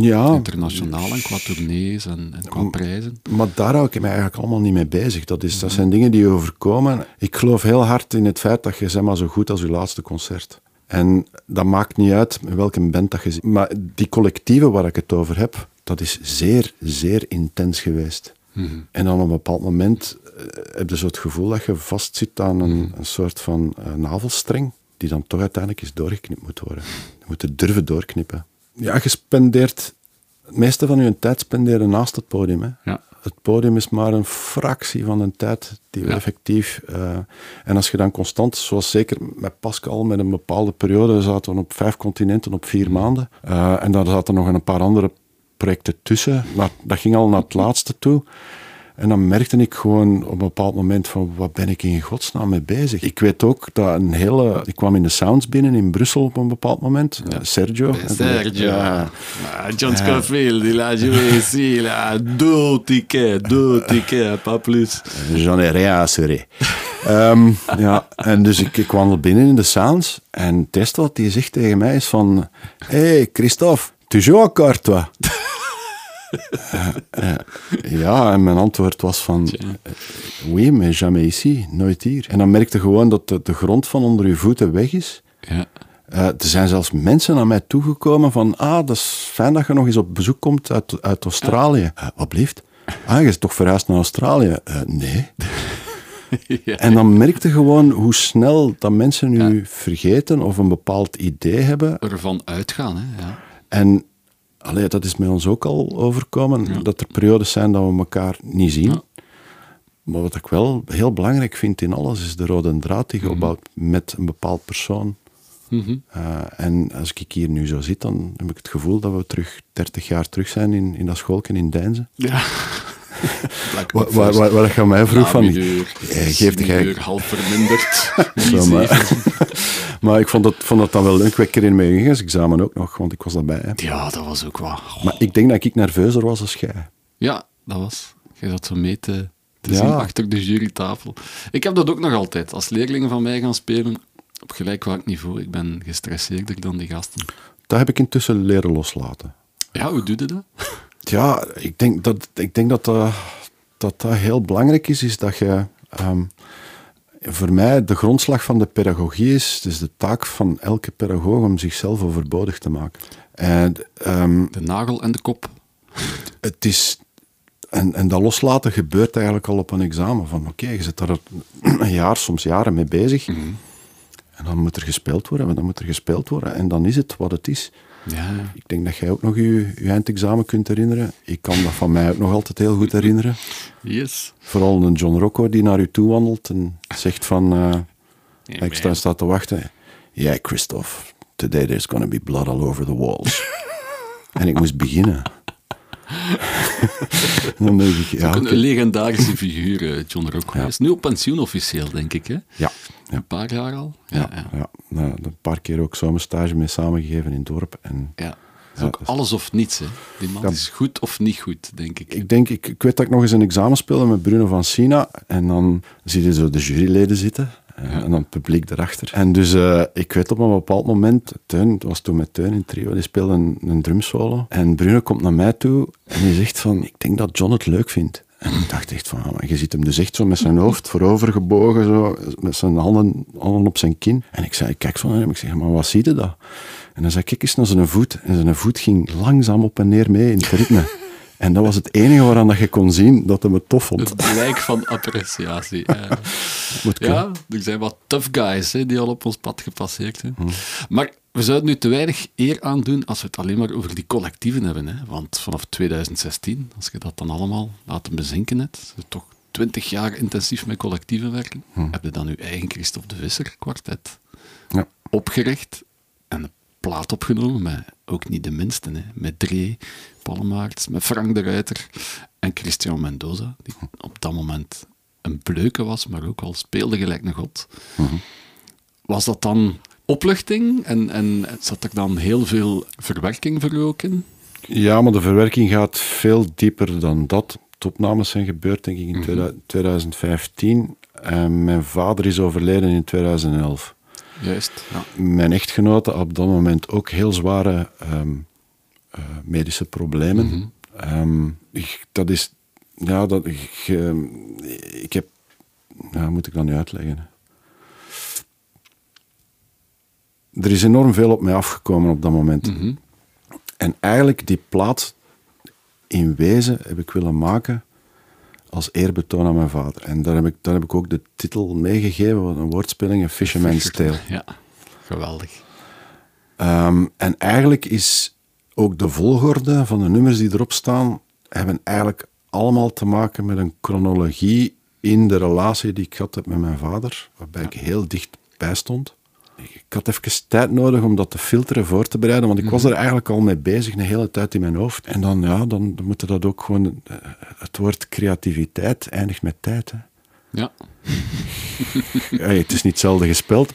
Ja, Internationaal en qua tournees en, en qua prijzen. maar daar hou ik me eigenlijk allemaal niet mee bezig. Dat, is, dat zijn dingen die je overkomen. Ik geloof heel hard in het feit dat je zeg maar zo goed als je laatste concert. En dat maakt niet uit welke band dat je zit. Maar die collectieven waar ik het over heb, dat is zeer, zeer intens geweest. En dan op een bepaald moment eh, heb je zo het gevoel dat je vastzit aan een, een soort van eh, navelstreng, die dan toch uiteindelijk eens doorgeknipt moet worden. Je moet het durven doorknippen. Ja, je spendeert, het meeste van je tijd spenderen naast het podium. Hè. Ja. Het podium is maar een fractie van de tijd die we Ja. effectief... eh, en als je dan constant, zoals zeker met Pascal, met een bepaalde periode, we zaten op vijf continenten op vier maanden. eh, en daar zaten nog een paar andere projecten tussen. Maar dat ging al naar het laatste toe. En dan merkte ik gewoon op een bepaald moment van, wat ben ik in godsnaam mee bezig? Ik weet ook dat een hele... Ik kwam in de Sounds binnen in Brussel op een bepaald moment. Eh, Sergio. Sergio. Ja. Ah, John Scofield, il a joué ici, il a deux tickets, deux tickets, pas plus. J'en ai rien à assurer. Ehm, ja, en dus ik, ik wandel binnen in de Sounds en het wat hij zegt tegen mij is van hey, Christophe, tu joues encore, toi? Eh, eh, ja, en mijn antwoord was van eh, oui, mais jamais ici, nooit hier. En dan merkte gewoon dat de, de grond van onder je voeten weg is. Ja. Eh, er zijn zelfs mensen naar mij toegekomen van ah, dat is fijn dat je nog eens op bezoek komt uit, uit Australië. Eh, wat blieft? Ah, je is toch verhuisd naar Australië? Eh, nee. ja. En dan merkte gewoon hoe snel dat mensen nu vergeten of een bepaald idee hebben. Ervan uitgaan, hè. Ja. En allee, dat is met ons ook al overkomen, dat er periodes zijn dat we elkaar niet zien. Ja. Maar wat ik wel heel belangrijk vind in alles, is de rode draad die je opbouwt met een bepaald persoon. Mhm. Eh, en als ik hier nu zo zit, dan heb ik het gevoel dat we terug 30 jaar terug zijn in, in dat schoolken in Deinzen. Ja. Waar, waar, waar, waar je mij vroeg van... Namideur, geef de gek. Namideur, half verminderd. Zo, maar, maar ik vond dat, vond dat dan wel leuk. Ik in mijn examen ook nog, want ik was daarbij. Hè. Ja, dat was ook wel... Maar ik denk dat ik nerveuzer was als jij. Ja, dat was. Je zat zo mee te, te Ja. zien achter de jurytafel. Ik heb dat ook nog altijd. Als leerlingen van mij gaan spelen, op gelijkwaardig niveau, ik ben gestresseerder dan die gasten. Dat heb ik intussen leren loslaten. Ja, hoe doe je dat? Ja, ik denk dat ik denk dat, dat, dat dat heel belangrijk is, is dat je... ehm, voor mij, de grondslag van de pedagogie is, het is de taak van elke pedagoog om zichzelf overbodig te maken. En ehm, De nagel en de kop. het is... En, en dat loslaten gebeurt eigenlijk al op een examen. Van oké, je zit daar een jaar, soms jaren mee bezig. En dan moet er gespeeld worden, dan moet er gespeeld worden. En dan is het wat het is. Ja, Ik denk dat jij ook nog je, je eindexamen kunt herinneren. Ik kan dat van mij ook nog altijd heel goed herinneren. yes. Vooral een John Rocco die naar u toe wandelt en zegt van... Ja, ik sta, sta te wachten. Yeah, Christophe, today there's gonna be blood all over the walls. en ik moest beginnen. dan denk ik, ja, Ook een legendarische figuur, eh, John Rockwell. Hij is nu op pensioen officieel, denk ik. Hè? ja, ja, Een paar jaar al. Ja, ja. Nou, een paar keer ook zomerstage mee samengegeven in het dorp. En ja. Het is ook alles of niets. Hè. Die man Ja. is goed of niet goed, denk ik. ik denk, ik, ik weet dat ik nog eens een examen speelde met Bruno van Sina. En dan zie je zo de juryleden zitten. En dan het publiek erachter. En dus eh, ik weet op een bepaald moment, Teun, het was toen met Teun in trio, die speelde een, een drumsolo. En Bruno komt naar mij toe en die zegt van, ik denk dat John het leuk vindt. En ik dacht echt van, ah, je ziet hem dus echt zo met zijn hoofd voorover gebogen, zo, met zijn handen, handen op zijn kin. En ik zei, ik kijk naar hem, ik zeg, maar wat zie je dat? En dan zei ik, kijk eens naar zijn voet. En zijn voet ging langzaam op en neer mee in het ritme. En dat was het enige waaraan dat je kon zien dat hij me tof vond. Het blijk van appreciatie. ja. Er zijn wat tough guys hè, die al op ons pad gepasseerd zijn. Hm. Maar we zouden nu te weinig eer aan doen als we het alleen maar over die collectieven hebben. Hè? Want vanaf 2016, als je dat dan allemaal laten bezinken hebt, toch twintig jaar intensief met collectieven werken, heb je dan je eigen Christophe de Visser kwartet Ja. opgericht en een plaat opgenomen met ook niet de minste, hè, met Dree, Met Frank de Ruiter en Christian Mendoza, die op dat moment een bleuke was, maar ook al speelde gelijk een god. Was dat dan opluchting en, en zat er dan heel veel verwerking voor ook in? Ja, maar de verwerking gaat veel dieper dan dat. De opnames zijn gebeurd, denk ik, in 2015. En mijn vader is overleden in 2011. Juist, ja. Mijn echtgenote had op dat moment ook heel zware ehm, eh, medische problemen. Ehm, ik, dat is, ja, dat, ik, ehm, ik heb, ja, moet ik dat nu uitleggen? Er is enorm veel op mij afgekomen op dat moment. En eigenlijk die plaat in wezen heb ik willen maken als eerbetoon aan mijn vader. En daar heb ik, daar heb ik ook de titel meegegeven, wat een woordspeling, een Fisherman's Tale. Ja, geweldig. Ehm, en eigenlijk is ook de volgorde van de nummers die erop staan, hebben eigenlijk allemaal te maken met een chronologie in de relatie die ik had heb met mijn vader, waarbij ik heel dicht bij stond. Ik had even tijd nodig om dat te filteren, voor te bereiden, want ik was er eigenlijk al mee bezig, een hele tijd in mijn hoofd. En dan, ja, dan moet dat ook gewoon... eh, Het woord creativiteit eindigt met tijd, hè. Ja, Ja, het is niet zelden gespeld.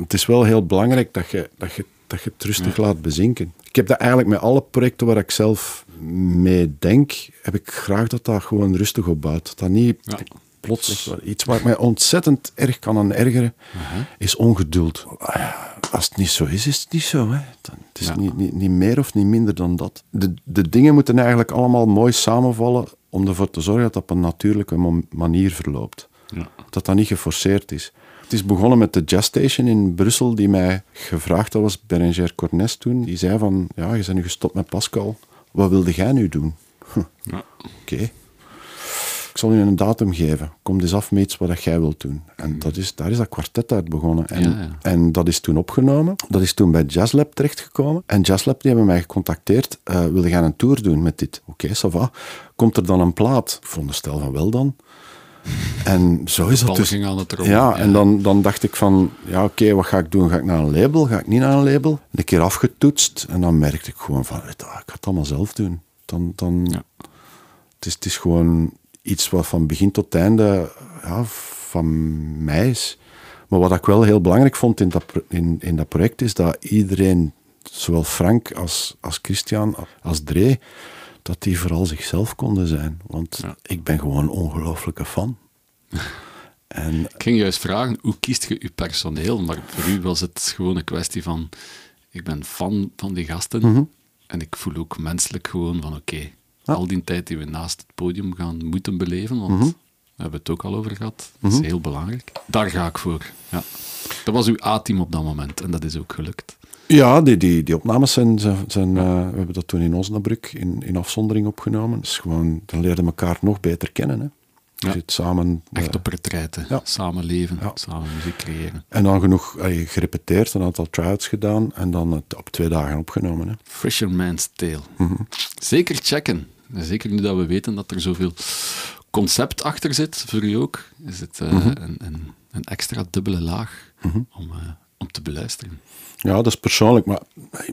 Het is wel heel belangrijk dat je, dat je, dat je het rustig laat bezinken. Ik heb dat eigenlijk met alle projecten waar ik zelf mee denk, heb ik graag dat dat gewoon rustig opbouwt. Dat niet Ja. plots... Iets waar ik mij ontzettend erg kan aan ergeren, is ongeduld. Als het niet zo is, is het niet zo. Hè. Dan, het is Ja. niet, niet, niet meer of niet minder dan dat. De, de dingen moeten eigenlijk allemaal mooi samenvallen om ervoor te zorgen dat dat op een natuurlijke manier verloopt dat dat niet geforceerd is. Het is begonnen met de Jazz Station in Brussel, die mij gevraagd had, was Berenger Cornes toen. Die zei van, ja, je bent nu gestopt met Pascal. Wat wilde jij nu doen? Huh, ja. Oké. Ik zal u een datum geven. Kom eens af met iets wat jij wilt doen. En dat is, daar is dat kwartet uit begonnen. En, Ja, ja. en dat is toen opgenomen. Dat is toen bij Jazzlab terechtgekomen. En Jazzlab die hebben mij gecontacteerd. eh wilde gaan een tour doen met dit? Oké, ça va. Komt er dan een plaat? Ik veronderstel van wel dan. En zo is dat Bal dus. ging aan het rollen. Ja, en dan, dan dacht ik van, ja oké, wat ga ik doen? Ga ik naar een label? Ga ik niet naar een label? Een keer afgetoetst en dan merkte ik gewoon van, weet je, wat, ik ga het allemaal zelf doen. Dan, dan, Ja. het, is, het is gewoon iets wat van begin tot einde ja, van mij is. Maar wat ik wel heel belangrijk vond in dat, in, in dat project is dat iedereen, zowel Frank als, als Christian, als Dree, dat die vooral zichzelf konden zijn. Want Ja. ik ben gewoon een ongelooflijke fan. en Ik ging juist vragen, hoe kiest je je personeel? Maar voor u was het gewoon een kwestie van, ik ben fan van die gasten Mhm. en ik voel ook menselijk gewoon van, oké, al die tijd die we naast het podium gaan moeten beleven, want Mhm. we hebben het ook al over gehad, dat is heel belangrijk. Daar ga ik voor, ja. Dat was uw A-team op dat moment en dat is ook gelukt. Ja, die, die, die opnames zijn, zijn, zijn, eh, we hebben dat toen in Osnabrück in, in afzondering opgenomen. Dus gewoon, dan leerden elkaar nog beter kennen. Hè. Je Ja. zit samen. Echt eh, op retraite, ja. samen leven, Ja. samen muziek creëren. en dan genoeg allee, gerepeteerd, een aantal try-outs gedaan en dan het op twee dagen opgenomen. Hè. Fisherman's Tale. Mhm. Zeker checken. Zeker nu dat we weten dat er zoveel concept achter zit, voor u ook, is het eh, Mhm. een, een, een extra dubbele laag om, eh, om te beluisteren. Ja, dat is persoonlijk, maar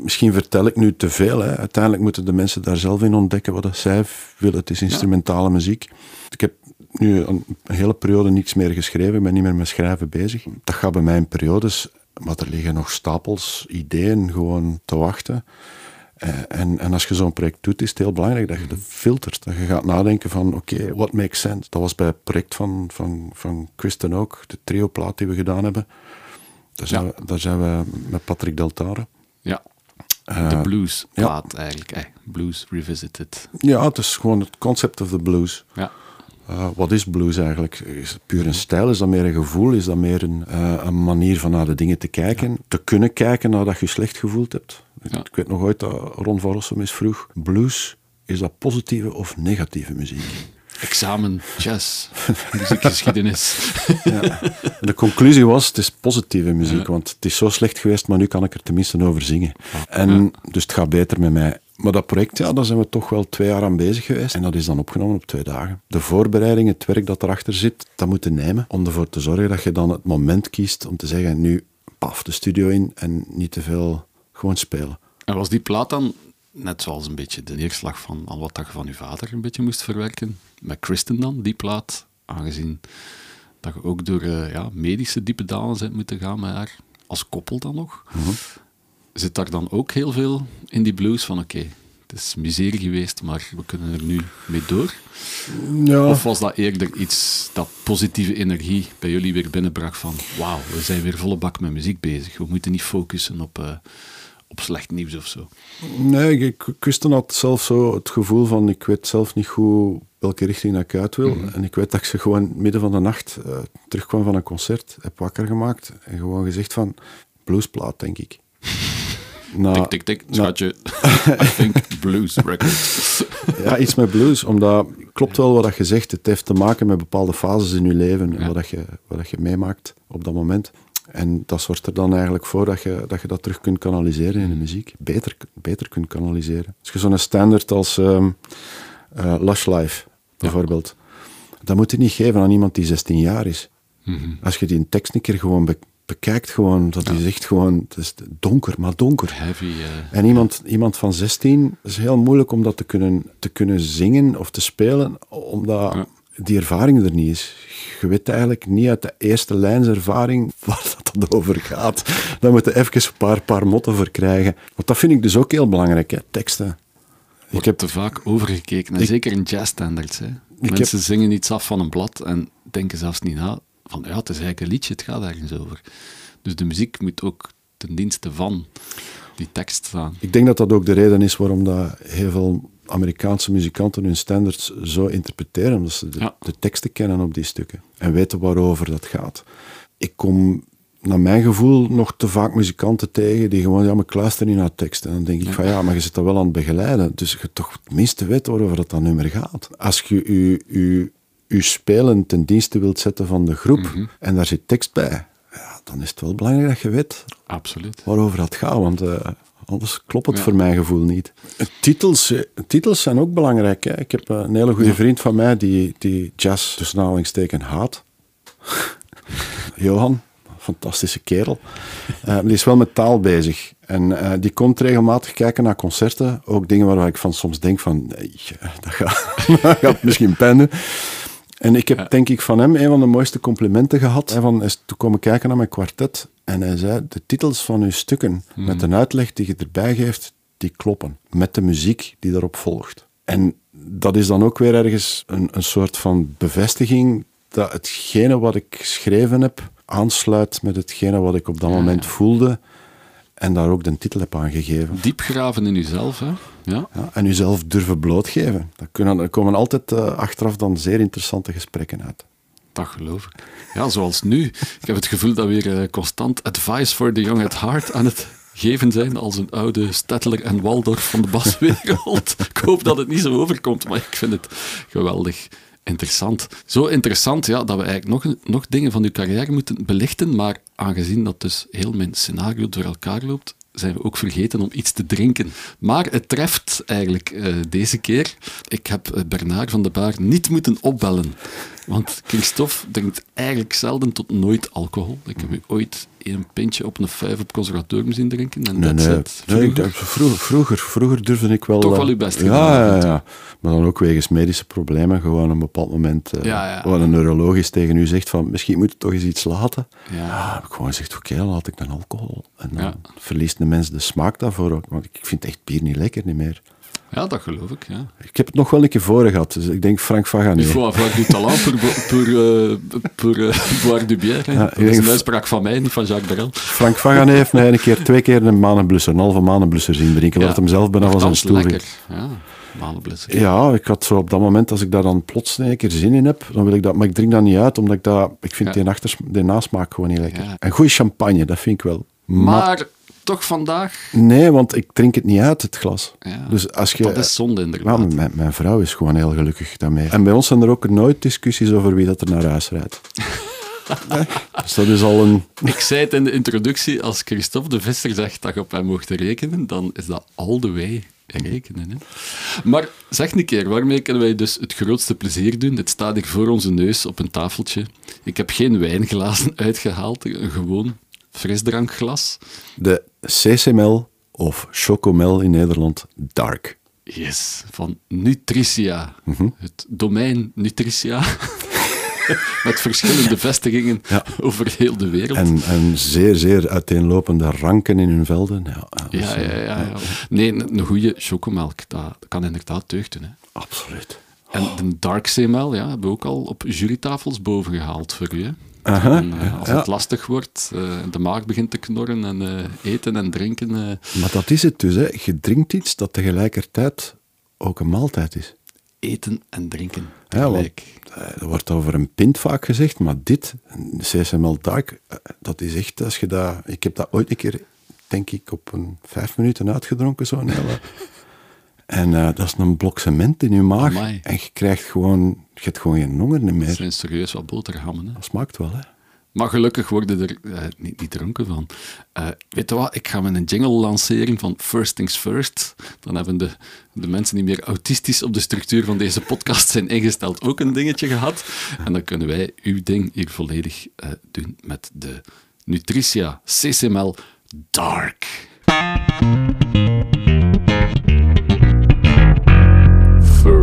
misschien vertel ik nu te veel. Hè. Uiteindelijk moeten de mensen daar zelf in ontdekken wat zij willen. Het is instrumentale muziek. Ik heb nu een, hele periode niets meer geschreven. Ik ben niet meer met schrijven bezig. Dat gaat bij mij in periodes, maar er liggen nog stapels ideeën gewoon te wachten. Eh, En, en als je zo'n project doet, is het heel belangrijk dat je dat filtert. Dat je gaat nadenken van, oké, what makes sense? Dat was bij het project van, van, van Kristen ook, de trio-plaat die we gedaan hebben. Daar zijn, Ja. we, daar zijn we met Patrick Deltare. Ja, Eh, de blues plaat eigenlijk. eh, blues Revisited. Ja, het is gewoon het concept of the blues. Ja, Eh, wat is blues eigenlijk? Is het puur een stijl? Is dat meer een gevoel? Is dat meer een, eh, een manier van naar de dingen te kijken? Te kunnen kijken nadat je je slecht gevoeld hebt? Ja. Ik weet nog ooit dat Ron van Rossum eens vroeg. Blues is dat positieve of negatieve muziek? Examen, jazz, muziekgeschiedenis. Ja. De conclusie was, het is positieve muziek, want het is zo slecht geweest, maar nu kan ik er tenminste over zingen. En, Dus het gaat beter met mij. Maar dat project, ja, daar zijn we toch wel twee jaar aan bezig geweest. En dat is dan opgenomen op twee dagen. De voorbereiding, het werk dat erachter zit, dat moet je nemen. Om ervoor te zorgen dat je dan het moment kiest om te zeggen, nu paf de studio in en niet te veel gewoon spelen. En was die plaat dan, net zoals een beetje de neerslag van al wat dat je van je vader een beetje moest verwerken, met Kristen dan, die plaat, aangezien dat je ook door uh, ja, medische diepe dalen bent moeten gaan met haar, als koppel dan nog. Zit daar dan ook heel veel in die blues van oké, het is miserie geweest, maar we kunnen er nu mee door? Ja. Of was dat eerder iets dat positieve energie bij jullie weer binnenbracht van wauw, we zijn weer volle bak met muziek bezig, we moeten niet focussen op... Uh, op slecht nieuws of zo? Nee, ik, Kristen had zelf zo het gevoel van ik weet zelf niet goed welke richting ik uit wil. Mhm. En ik weet dat ik ze gewoon midden van de nacht uh, terugkwam van een concert, heb wakker gemaakt en gewoon gezegd van bluesplaat, denk ik. Na, tik, tik, tik, schatje. I think blues records. ja, iets met blues, omdat klopt wel wat je zegt. Het heeft te maken met bepaalde fases in je leven, ja. wat, je, wat je meemaakt op dat moment. En dat zorgt er dan eigenlijk voor dat je dat, je dat terug kunt kanaliseren in de muziek. Beter, beter kunt kanaliseren. Als je zo'n standaard als um, uh, Lush Life, bijvoorbeeld, ja. dat moet je niet geven aan iemand die 16 jaar is. Mm -hmm. Als je die een tekst een keer gewoon be bekijkt, gewoon, dat ja. is echt gewoon, het is donker, maar donker. Heavy, uh... En iemand, iemand van 16, is heel moeilijk om dat te kunnen, te kunnen zingen of te spelen, omdat... Die ervaring er niet is. Je weet eigenlijk niet uit de eerste lijnservaring waar dat over gaat. Daar moet je even een paar, paar motten voor krijgen. Want dat vind ik dus ook heel belangrijk, hè, teksten. Ik heb te vaak overgekeken, en ik, zeker in jazzstandards. Hè. Mensen heb, zingen iets af van een blad en denken zelfs niet na van ja, het is eigenlijk een liedje, het gaat ergens over. Dus de muziek moet ook ten dienste van die tekst staan. Ik denk dat dat ook de reden is waarom dat heel veel Amerikaanse muzikanten hun standards zo interpreteren, omdat ze de, ja. de, teksten kennen op die stukken en weten waarover dat gaat. Ik kom, naar mijn gevoel, nog te vaak muzikanten tegen die gewoon, ja, maar ik luister niet naar teksten. En dan denk ik ja. van, ja, maar je zit dat wel aan het begeleiden, dus je toch het minste weet waarover dat, dat nummer gaat. Als je je, je, je spelen ten dienste wilt zetten van de groep, Mhm. en daar zit tekst bij, ja, dan is het wel belangrijk dat je weet Absoluut. waarover dat gaat, want... Uh, Anders klopt het ja. voor mijn gevoel niet. Titels, titels zijn ook belangrijk. Hè. Ik heb een hele goede ja. vriend van mij die, die jazz tussen aanhalingstekens haat. Johan, fantastische kerel. Uh, die is wel met taal bezig. En uh, die komt regelmatig kijken naar concerten. Ook dingen waar ik van soms denk van... Nee, dat gaat, dat gaat misschien pijn doen. En ik heb ja. denk ik van hem een van de mooiste complimenten gehad. Hij van, is toen komen kijken naar mijn kwartet en hij zei, de titels van uw stukken, Hmm. mm. met een uitleg die je erbij geeft, die kloppen. Met de muziek die daarop volgt. En dat is dan ook weer ergens een, een soort van bevestiging dat hetgene wat ik geschreven heb, aansluit met hetgene wat ik op dat Ja, moment voelde en daar ook de titel heb aan gegeven. Diep graven in jezelf, hè? Ja. Ja, en uzelf durven blootgeven. Daar, kunnen, er komen altijd uh, achteraf dan zeer interessante gesprekken uit. Dat geloof ik. Ja, zoals nu. Ik heb het gevoel dat we weer uh, constant advice for the young at heart aan het geven zijn als een oude Stettler en Waldorf van de baswereld. ik hoop dat het niet zo overkomt, maar ik vind het geweldig interessant. Zo interessant ja, dat we eigenlijk nog, nog dingen van uw carrière moeten belichten, maar aangezien dat dus heel mijn scenario door elkaar loopt, zijn we ook vergeten om iets te drinken. Maar het treft eigenlijk uh, deze keer. Ik heb uh, Bernard van de Baar niet moeten opbellen. Want Christophe drinkt eigenlijk zelden tot nooit alcohol. Ik heb u ooit een pintje op een vijf op conservatorium zien drinken. En nee, nee. Het. nee vroeger, vroeger, vroeger durfde ik wel... Toch wel uw best ja, ja, ja, maar dan ook wegens medische problemen. Gewoon op een bepaald moment... Uh, ja, ja. Waar een neurologisch tegen u zegt van, misschien moet je toch eens iets laten. Ja. heb ik gewoon gezegd, oké, okay, laat ik dan alcohol. En dan verliest de mens de smaak daarvoor ook. Want ik vind echt bier niet lekker, niet meer. Ja, dat geloof ik, ja. Ik heb het nog wel een keer voor gehad, dus ik denk Frank Fagané. Il faut avoir du talent pour, pour, uh, pour uh, boire du bière. Ja, dat is een uitspraak van mij, niet van Jacques Brel. Frank Fagané heeft mij een keer, twee keer een manenblusser, een halve manenblusser zien drinken, ja, dat hem zelf bijna was aan stoel lekker, ja. Manenblusser. Ja, ik had zo op dat moment, als ik daar dan plots een keer zin in heb, dan wil ik dat, maar ik drink dat niet uit, omdat ik dat, ik vind ja. die, achters, die nasmaak gewoon niet lekker. En goede champagne, dat vind ik wel. Maar... maar toch vandaag? Nee, want ik drink het niet uit, het glas. Ja, dus als je, dat is zonde inderdaad. mijn, mijn vrouw is gewoon heel gelukkig daarmee. En bij ons zijn er ook nooit discussies over wie dat er naar huis rijdt. Nee, dus dat is al een... Ik zei het in de introductie, als Christophe de Visser zegt dat je op hem mocht rekenen, dan is dat all the way rekenen. Hè? Maar zeg een keer, waarmee kunnen wij dus het grootste plezier doen? Het staat hier voor onze neus op een tafeltje. Ik heb geen wijnglazen uitgehaald, gewoon frisdrankglas. De CCML of Chocomel in Nederland Dark. Yes, van Nutricia. Het domein Nutricia. Met verschillende vestigingen Ja. over heel de wereld. En, en zeer, zeer uiteenlopende ranken in hun velden. Ja, ja, eh, ja, ja, ja. Nee, een, goede chocomelk, dat, kan inderdaad deugd doen. Hè. Absoluut. En de Dark CML ja, hebben we ook al op jurytafels boven gehaald voor u. Hè. Aha, En, eh, als ja. het lastig wordt, eh, de maag begint te knorren en eh, eten en drinken. eh, Maar dat is het dus. Hè. Je drinkt iets dat tegelijkertijd ook een maaltijd is. eten en drinken Ja, want, tegelijk. eh, er wordt over een pint vaak gezegd, maar dit, een CSML Dark, dat is echt, als je dat... Ik heb dat ooit een keer, denk ik, op een vijf minuten uitgedronken, zo'n hele... En eh, dat is een blok cement in je maag. Amai. En je krijgt gewoon, je hebt gewoon geen honger Dat meer. zijn serieus wat boterhammen. Hè. Dat smaakt wel, hè. Maar gelukkig worden er eh, niet, niet dronken van. Eh, weet je wat, ik ga met een jingle lanceren van First Things First. Dan hebben de, de mensen die meer autistisch op de structuur van deze podcast zijn ingesteld ook een dingetje gehad. En dan kunnen wij uw ding hier volledig doen met de Nutricia CCML Dark.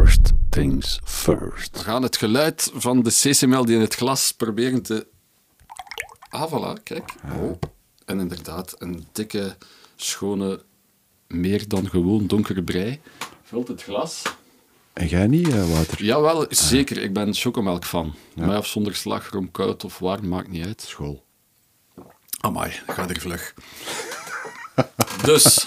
First things first. We gaan het geluid van de CCML die in het glas proberen te Ah, voilà, kijk. Oh. En inderdaad, een dikke, schone, meer dan gewoon donkere brei. Vult het glas. En jij niet, eh, Wouter? Jawel, zeker. Ik ben chocomelk van. Mij of zonder slagroom, koud of warm, maakt niet uit. School. Amai, gaat er vlug. dus.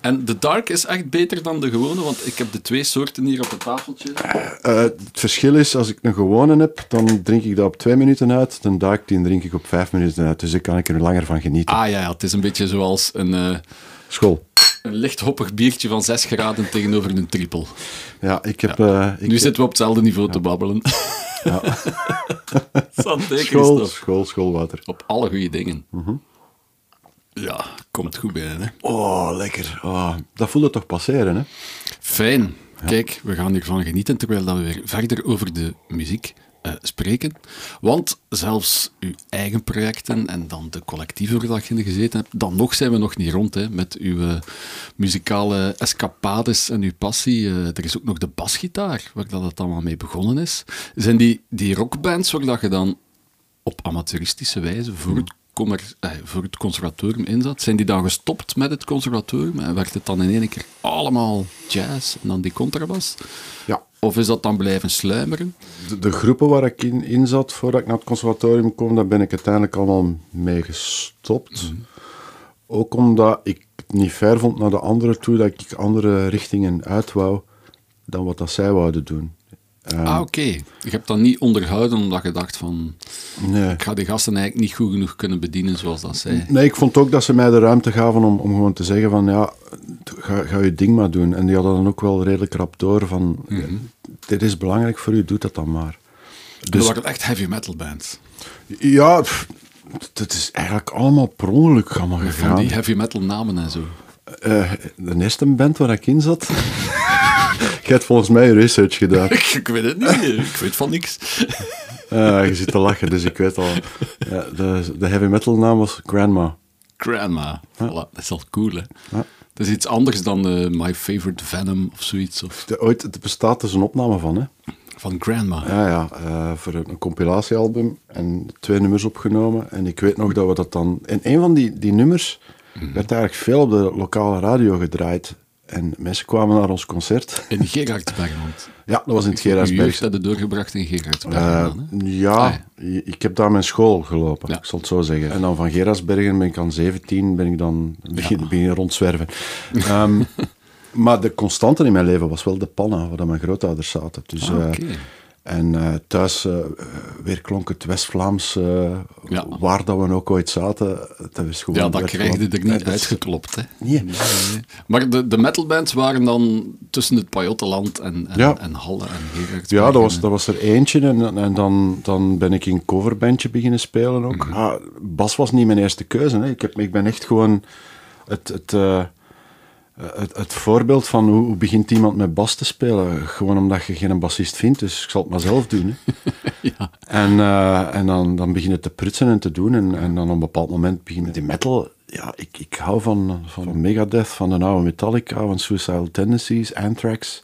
En de dark is echt beter dan de gewone, want ik heb de twee soorten hier op het tafeltje. Eh, het verschil is, als ik een gewone heb, dan drink ik dat op twee minuten uit. De dark, die drink ik op vijf minuten uit. Dus daar kan ik er langer van genieten. Ah ja, ja, het is een beetje zoals een, eh, School. een licht hoppig biertje van 6 graden tegenover een trippel. Ja, ik heb... eh, ik Nu zitten we op hetzelfde niveau te babbelen. Ja. School, school, schoolwater. Op alle goede dingen. Ja, komt goed binnen. Hè. Oh, lekker. Oh, dat voelde toch passeren, hè? Fijn. Kijk, we gaan hiervan genieten terwijl dat we weer verder over de muziek eh, spreken. Want zelfs uw eigen projecten en dan de collectieven waar dat je in gezeten hebt, dan nog zijn we nog niet rond hè, met uw eh, muzikale escapades en uw passie. Eh, er is ook nog de basgitaar, waar dat het allemaal mee begonnen is. Zijn die, die rockbands waar dat je dan op amateuristische wijze voor het, kommer, eh, voor het conservatorium inzat, zijn die dan gestopt met het conservatorium en werd het dan in één keer allemaal jazz en dan die contrabas? Ja. Of is dat dan blijven sluimeren? De, de groepen waar ik in, in zat voordat ik naar het conservatorium kwam, daar ben ik uiteindelijk allemaal mee gestopt. Ook omdat ik het niet fair vond naar de anderen toe, dat ik andere richtingen uit wou dan wat dat zij wouden doen. Ehm, ah, oké. Je hebt dat niet onderhouden omdat je dacht van, nee. ik ga die gasten eigenlijk niet goed genoeg kunnen bedienen zoals dat zij. Nee, ik vond ook dat ze mij de ruimte gaven om, om gewoon te zeggen van ja, ga, ga je ding maar doen. En die hadden dan ook wel redelijk rap door van dit is belangrijk voor u, doe dat dan maar. Dus, dat waren echt heavy metal bands. ja, pff, het is eigenlijk allemaal per ongeluk allemaal Van gegaan. die heavy metal namen en zo. Eh, de eerste band waar ik in zat, je hebt volgens mij research gedaan. ik weet het niet, ik weet van niks. Je zit te lachen, dus ik weet al. Ja, de, de heavy metal naam was Grandma. Grandma. Voilà, dat is al cool, hè. Ja. Dat is iets anders dan eh, My Favorite Venom of zoiets. Of De, ooit, er bestaat dus een opname van, hè? van Grandma. Ja, ja, eh, voor een, een compilatiealbum en twee nummers opgenomen. En ik weet nog dat we dat dan... En een van die, die nummers werd eigenlijk veel op de lokale radio gedraaid. En mensen kwamen naar ons concert. In Gerardsbergland. Ja, dat was in het Uw jeugd Gerardsberg. hadden doorgebracht in Gerardsbergen. Eh, ja, Ah, ik heb daar mijn school gelopen, Ja. ik zal het zo zeggen. En dan van Gerardsbergen ben ik aan 17, ben ik dan begin, beginnen rondzwerven. Ehm, maar de constante in mijn leven was wel de panna, waar mijn grootouders zaten. Dus, Ah, eh, oké. En eh, thuis uh, weer klonk het West-Vlaams, uh, ja. waar dat we ook ooit zaten. Dat is gewoon ja, dat kreeg je er niet uitgeklopt. Hè? Nee. nee. Maar de, de metalbands waren dan tussen het Pajottenland en, en, ja. en Halle en. Ja, dat was, dat was er eentje. En, en dan, dan ben ik in een coverbandje beginnen spelen ook. Mm -hmm. ah, Bas was niet mijn eerste keuze. Hè. Ik, heb, ik ben echt gewoon het... het eh, het, het, voorbeeld van hoe, hoe, begint iemand met bas te spelen? Gewoon omdat je geen bassist vindt, dus ik zal het maar zelf doen. Hè. ja. En, uh, en dan, dan begin je te prutsen en te doen. En, en dan op een bepaald moment begin je die metal. Ja, ik, ik hou van, van Megadeth, van de oude Metallica, van Suicidal Tendencies, Anthrax,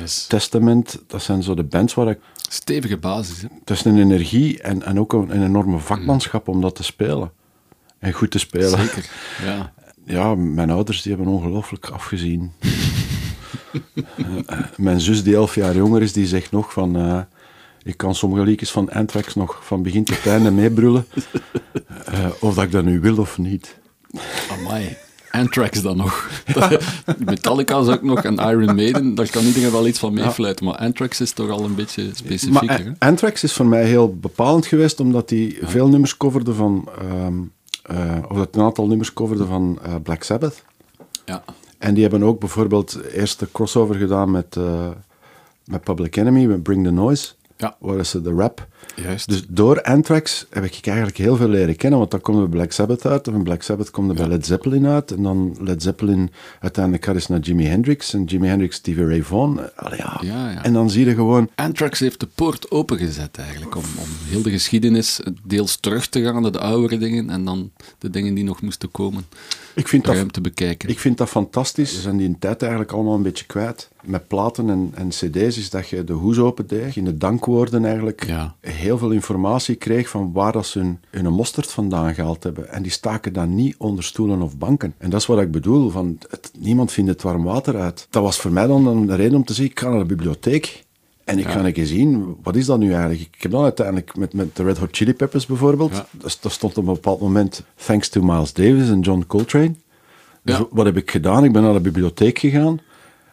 yes. Testament. Dat zijn zo de bands waar ik... Stevige basis. Hè? Het is een energie en, en ook een, een enorme vakmanschap mm. om dat te spelen. En goed te spelen. Zeker, ja ja, mijn ouders die hebben ongelooflijk afgezien. uh, mijn zus, die elf jaar jonger is, die zegt nog van... Uh, ik kan sommige liedjes van Anthrax nog van begin tot einde meebrullen. Uh, of dat ik dat nu wil of niet. Amai. Anthrax dan nog. Metallica is ook nog en Iron Maiden, daar kan iedereen wel iets van meefluiten, maar Anthrax is toch al een beetje specifieker. Maar Anthrax is voor mij heel bepalend geweest, omdat hij veel nummers coverde van... Um, uh, of dat een aantal nummers coverde van uh, Black Sabbath. Ja. En die hebben ook bijvoorbeeld eerst de crossover gedaan met, uh, met Public Enemy, met Bring the Noise. Ja. Waar is de rap? Juist. Dus door Anthrax heb ik eigenlijk heel veel leren kennen, want dan komt er Black Sabbath uit, en van Black Sabbath komt er bij Led Zeppelin uit, en dan Led Zeppelin uiteindelijk gaat eens naar Jimi Hendrix, en Jimi Hendrix Stevie Ray Vaughan. Allee, ja. Ja, ja. En dan zie je gewoon... Anthrax heeft de poort opengezet eigenlijk, om, om heel de geschiedenis deels terug te gaan naar de oudere dingen, en dan de dingen die nog moesten komen. Ik vind, dat, te bekijken. ik vind dat fantastisch. We zijn die in tijd eigenlijk allemaal een beetje kwijt. Met platen en, en cd's is dat je de hoes opendeed, in de dankwoorden eigenlijk ja. heel veel informatie kreeg van waar dat ze hun, hun mosterd vandaan gehaald hebben. En die staken dan niet onder stoelen of banken. En dat is wat ik bedoel, van het, niemand vindt het warm water uit. Dat was voor mij dan een reden om te zeggen, ik ga naar de bibliotheek. En ik ja. ga een keer zien, wat is dat nu eigenlijk? Ik heb dan uiteindelijk met, met de Red Hot Chili Peppers bijvoorbeeld, ja. daar stond op een bepaald moment Thanks to Miles Davis en John Coltrane. Dus ja. wat heb ik gedaan? Ik ben naar de bibliotheek gegaan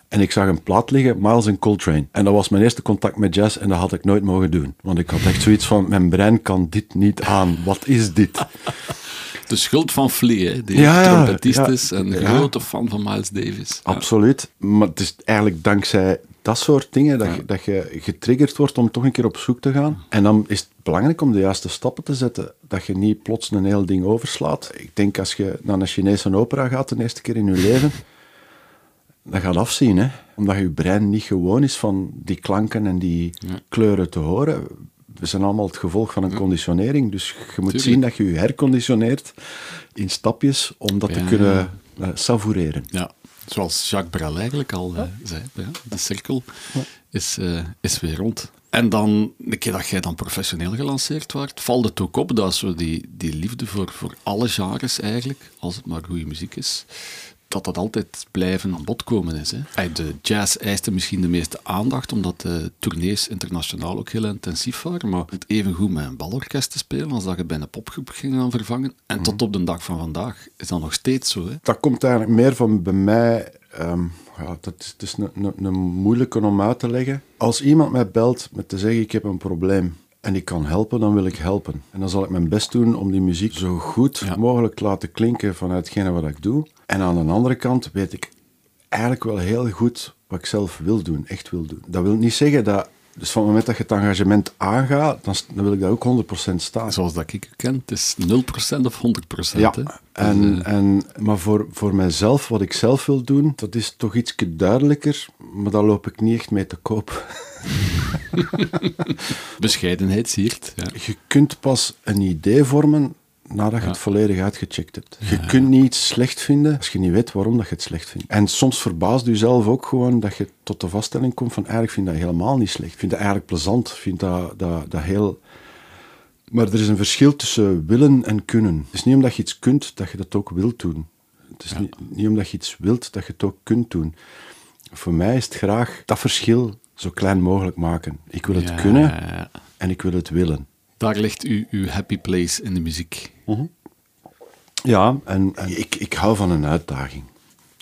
en ik zag een plaat liggen, Miles en Coltrane. En dat was mijn eerste contact met jazz en dat had ik nooit mogen doen. Want ik had echt zoiets van, mijn brein kan dit niet aan. Wat is dit? De schuld van Flea, die ja, trompetist ja, is en een grote fan van Miles Davis. Absoluut. Maar het is eigenlijk dankzij dat soort dingen, dat, je, dat je getriggerd wordt om toch een keer op zoek te gaan. En dan is het belangrijk om de juiste stappen te zetten. Dat je niet plots een heel ding overslaat. Ik denk als je naar een Chinese opera gaat de eerste keer in je leven, dat gaat afzien, hè? omdat je brein niet gewoon is van die klanken en die kleuren te horen. We zijn allemaal het gevolg van een conditionering, dus je moet zien dat je je herconditioneert in stapjes om dat te kunnen uh, savoureren. Ja, zoals Jacques Brel eigenlijk al uh, zei, ja, de cirkel is, uh, is weer rond. En dan, de keer dat jij dan professioneel gelanceerd werd, valt het ook op dat zo die, die liefde voor, voor alle genres eigenlijk, als het maar goede muziek is, dat dat altijd blijven aan bod komen is. Hè. De jazz eiste misschien de meeste aandacht, omdat de tournees internationaal ook heel intensief waren, maar het even goed met een balorkest te spelen als dat je bij een popgroep ging gaan vervangen. En tot op de dag van vandaag is dat nog steeds zo. Hè. Dat komt eigenlijk meer van bij mij... Um, ja, dat is, het is een, een, een moeilijke om uit te leggen. Als iemand mij belt met te zeggen, ik heb een probleem, en ik kan helpen, dan wil ik helpen. En dan zal ik mijn best doen om die muziek zo goed ja. mogelijk te laten klinken vanuit hetgene wat ik doe. En aan de andere kant weet ik eigenlijk wel heel goed wat ik zelf wil doen, echt wil doen. Dat wil niet zeggen dat dus van het moment dat je het engagement aangaat, dan, dan wil ik daar ook 100% staan. Zoals dat ik ken, het is 0% of 100%. Ja, En, dus, uh... en, maar voor, voor mijzelf, wat ik zelf wil doen, dat is toch iets duidelijker, maar daar loop ik niet echt mee te koop. Bescheidenheid siert. Ja. Je kunt pas een idee vormen nadat je het volledig uitgecheckt hebt. Je kunt niet iets slecht vinden als je niet weet waarom dat je het slecht vindt. En soms verbaast je zelf ook gewoon dat je tot de vaststelling komt van eigenlijk vind ik dat helemaal niet slecht. Ik vind dat eigenlijk plezant. Ik vind dat, dat, dat heel... Maar er is een verschil tussen willen en kunnen. Het is niet omdat je iets kunt dat je dat ook wilt doen. Het is niet, niet omdat je iets wilt dat je het ook kunt doen. Voor mij is het graag dat verschil zo klein mogelijk maken. Ik wil het ja, kunnen en ik wil het willen. Daar ligt u, uw happy place in de muziek. -huh. Ja, en, en, ik, ik hou van een uitdaging.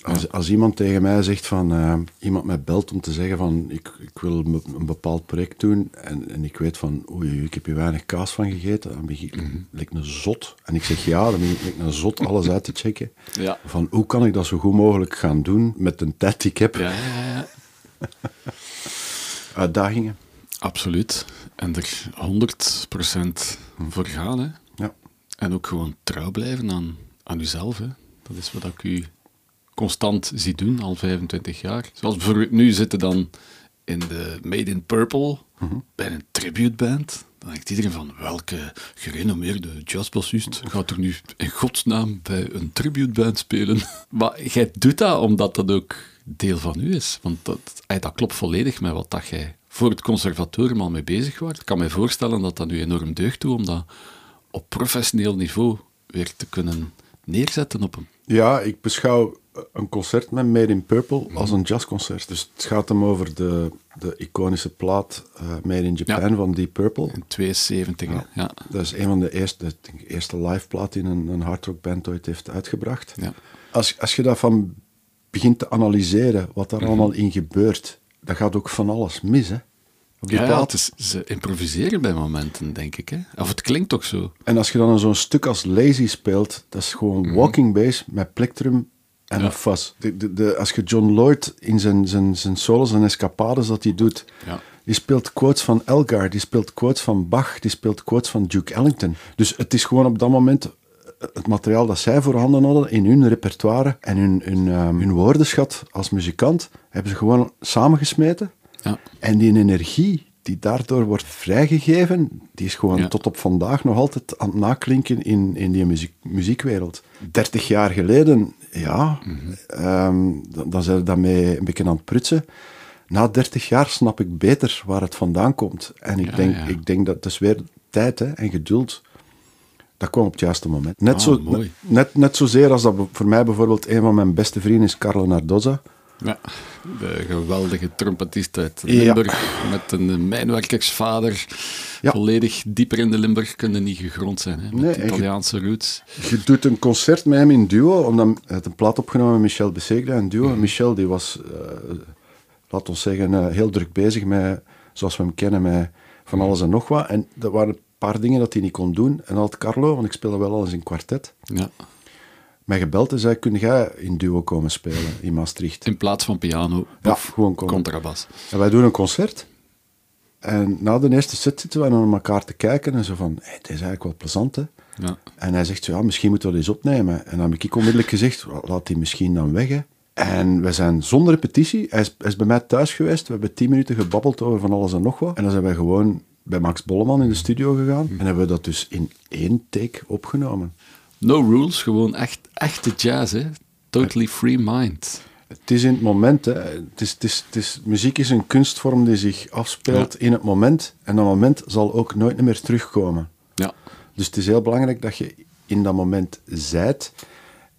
Als, als iemand tegen mij zegt van, eh, iemand mij belt om te zeggen van, ik, ik wil een, bepaald project doen en, en ik weet van, oei, ik heb hier weinig kaas van gegeten, dan begin ik, Mhm. lijkt een zot. En ik zeg ja, dan ben ik een zot alles uit te checken. Ja. Van, hoe kan ik dat zo goed mogelijk gaan doen met de tijd die ik heb? Ja, ja, ja. Uitdagingen. Absoluut. En er 100% voor gaan. Hè. Ja. En ook gewoon trouw blijven aan, aan uzelf. Hè. Dat is wat ik u constant zie doen, al 25 jaar. Zoals bijvoorbeeld nu zitten dan in de Made in Purple bij een tributeband. Dan denkt iedereen van, welke gerenommeerde jazzbassist gaat er nu in godsnaam bij een tributeband spelen? Maar jij doet dat omdat dat ook deel van u is. Want dat, dat klopt volledig met wat dat jij voor het conservatorium al mee bezig was. Ik kan me voorstellen dat dat nu enorm deugd doet om dat op professioneel niveau weer te kunnen neerzetten op een Ja, ik beschouw een concert met Made in Purple als een jazzconcert. Dus het gaat hem over de, de iconische plaat eh, Made in Japan Ja. van Deep Purple. in 72. hè. Ja. Dat is een van de eerste, eerste live plaat die een, een hardrockband ooit heeft uitgebracht. Ja. Als, als je daarvan begint te analyseren, wat Mhm. daar allemaal in gebeurt, dan gaat ook van alles mis, hè? Op die Ja, ja, plaat. het is, ze improviseren bij momenten, denk ik. Hè? Of het klinkt toch zo. En als je dan zo'n stuk als Lazy speelt, dat is gewoon walking bass met plectrum en Mhm. Ja. een fuzz. De, de, de, als je John Lloyd in zijn, zijn, zijn solos en escapades dat hij doet, Ja. die speelt quotes van Elgar, die speelt quotes van Bach, die speelt quotes van Duke Ellington. Dus het is gewoon op dat moment het materiaal dat zij voorhanden hadden in hun repertoire en hun, hun, ehm, hun woordenschat als muzikant, hebben ze gewoon samengesmeten. Ja. En die energie die daardoor wordt vrijgegeven, die is gewoon Ja. tot op vandaag nog altijd aan het naklinken in, in die muziek, muziekwereld. 30 jaar geleden, ja, ehm, dan, dan zijn we daarmee een beetje aan het prutsen. Na 30 jaar snap ik beter waar het vandaan komt. En ik, Ja, denk, ik denk dat het is weer tijd hè, en geduld. Dat kwam op het juiste moment. Net, Ah, zo, mooi. net, net zozeer als dat voor mij bijvoorbeeld een van mijn beste vrienden is Carlo Nardoza. Ja, de geweldige trompetist uit Ja. Limburg met een mijnwerkersvader. Ja. Volledig dieper in de Limburg kunnen niet gegrond zijn, hè, met Nee, je- Italiaanse roots. Je doet een concert met hem in duo, omdat hij een plaat opgenomen met Michel Besegda in duo. En Michel die was, eh laat ons zeggen, eh, heel druk bezig met, zoals we hem kennen, met van alles en nog wat. En er waren paar dingen dat hij niet kon doen. En dan had Carlo, want ik speelde wel al eens in kwartet, Ja. mij gebeld en zei, kun jij in duo komen spelen in Maastricht? In plaats van piano Ja, of gewoon komen. contrabas. En wij doen een concert. En na de eerste set zitten wij naar elkaar te kijken en zo van, hey, het is eigenlijk wel plezant, hè? Ja. En hij zegt, zo, ja, misschien moeten we dat eens opnemen. En dan heb ik onmiddellijk gezegd, laat die misschien dan weg, hè. En we zijn zonder repetitie, hij is, hij is bij mij thuis geweest, we hebben tien minuten gebabbeld over van alles en nog wat. En dan zijn wij gewoon bij Max Bolleman in de studio gegaan en hebben we dat dus in één take opgenomen. No rules, gewoon echt, echte jazz, hè. Totally free mind. Het is in het moment, hè. Het is, het is, het is, muziek is een kunstvorm die zich afspeelt in het moment. En dat moment zal ook nooit meer terugkomen. Ja. Dus het is heel belangrijk dat je in dat moment zijt.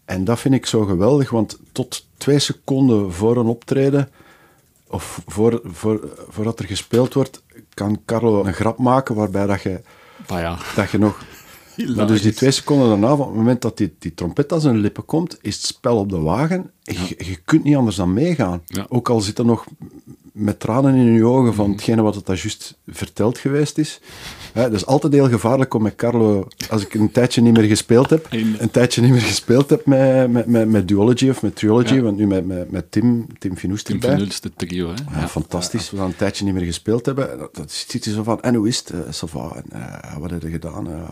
En dat vind ik zo geweldig, want tot twee seconden voor een optreden, of voor, voor, voordat er gespeeld wordt, kan Carlo een grap maken waarbij dat je, Maar ja, dat je nog... Maar dus die twee seconden daarna, van het moment dat die, die trompet aan zijn lippen komt, is het spel op de wagen. En je, je kunt niet anders dan meegaan. Ja. Ook al zit er nog met tranen in je ogen van hetgene wat het daar juist verteld geweest is. Dat is altijd heel gevaarlijk om met Carlo, als ik een tijdje niet meer gespeeld heb, een tijdje niet meer gespeeld heb met, met, met, met Duology of met Triology, Ja. want nu met, met, met Tim, Tim Finus Tim Nulste trio, hè. Ja, fantastisch. We gaan een tijdje niet meer gespeeld hebben. Dat, dat je zo van, en hoe is het? Uh. En, wat heb je gedaan? Eh,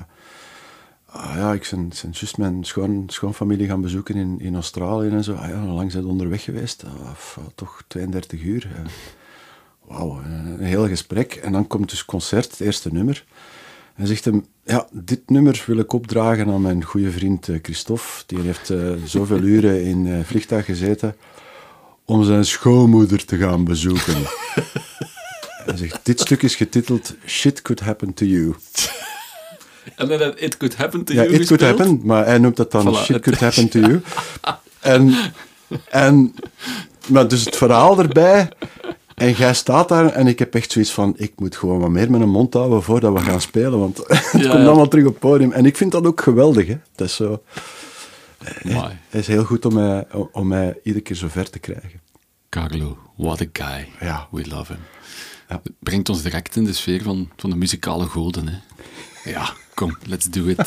ah, ja, ik ben, ben juist mijn schoon, schoonfamilie gaan bezoeken in, in Australië en zo. Ah, ja, lang zijn we onderweg geweest? Ah, f- toch 32 uur. Eh, Wauw, eh, een heel gesprek. En dan komt dus concert, het eerste nummer. En zegt hem, ja, dit nummer wil ik opdragen aan mijn goede vriend eh, Christophe. Die heeft zoveel uren in vliegtuig gezeten om zijn schoonmoeder te gaan bezoeken. Hij zegt, dit stuk is getiteld Shit Could Happen to You. En dan had It Could Happen to Ja, You it could gespeeld. happen, maar hij noemt dat dan Voilà, Shit Could Happen to You. En, en, maar dus het verhaal erbij... En jij staat daar en ik heb echt zoiets van, ik moet gewoon wat meer mijn mond houden voordat we gaan spelen, want het Ja, komt ja. allemaal terug op het podium. En ik vind dat ook geweldig, hè. Dat is zo... Mooi. Hij is heel goed om mij, om mij iedere keer zo ver te krijgen. Carlo, what a guy. Ja. We love him. Ja. Brengt ons direct in de sfeer van, van de muzikale goden. Hè? Ja, kom, let's do it.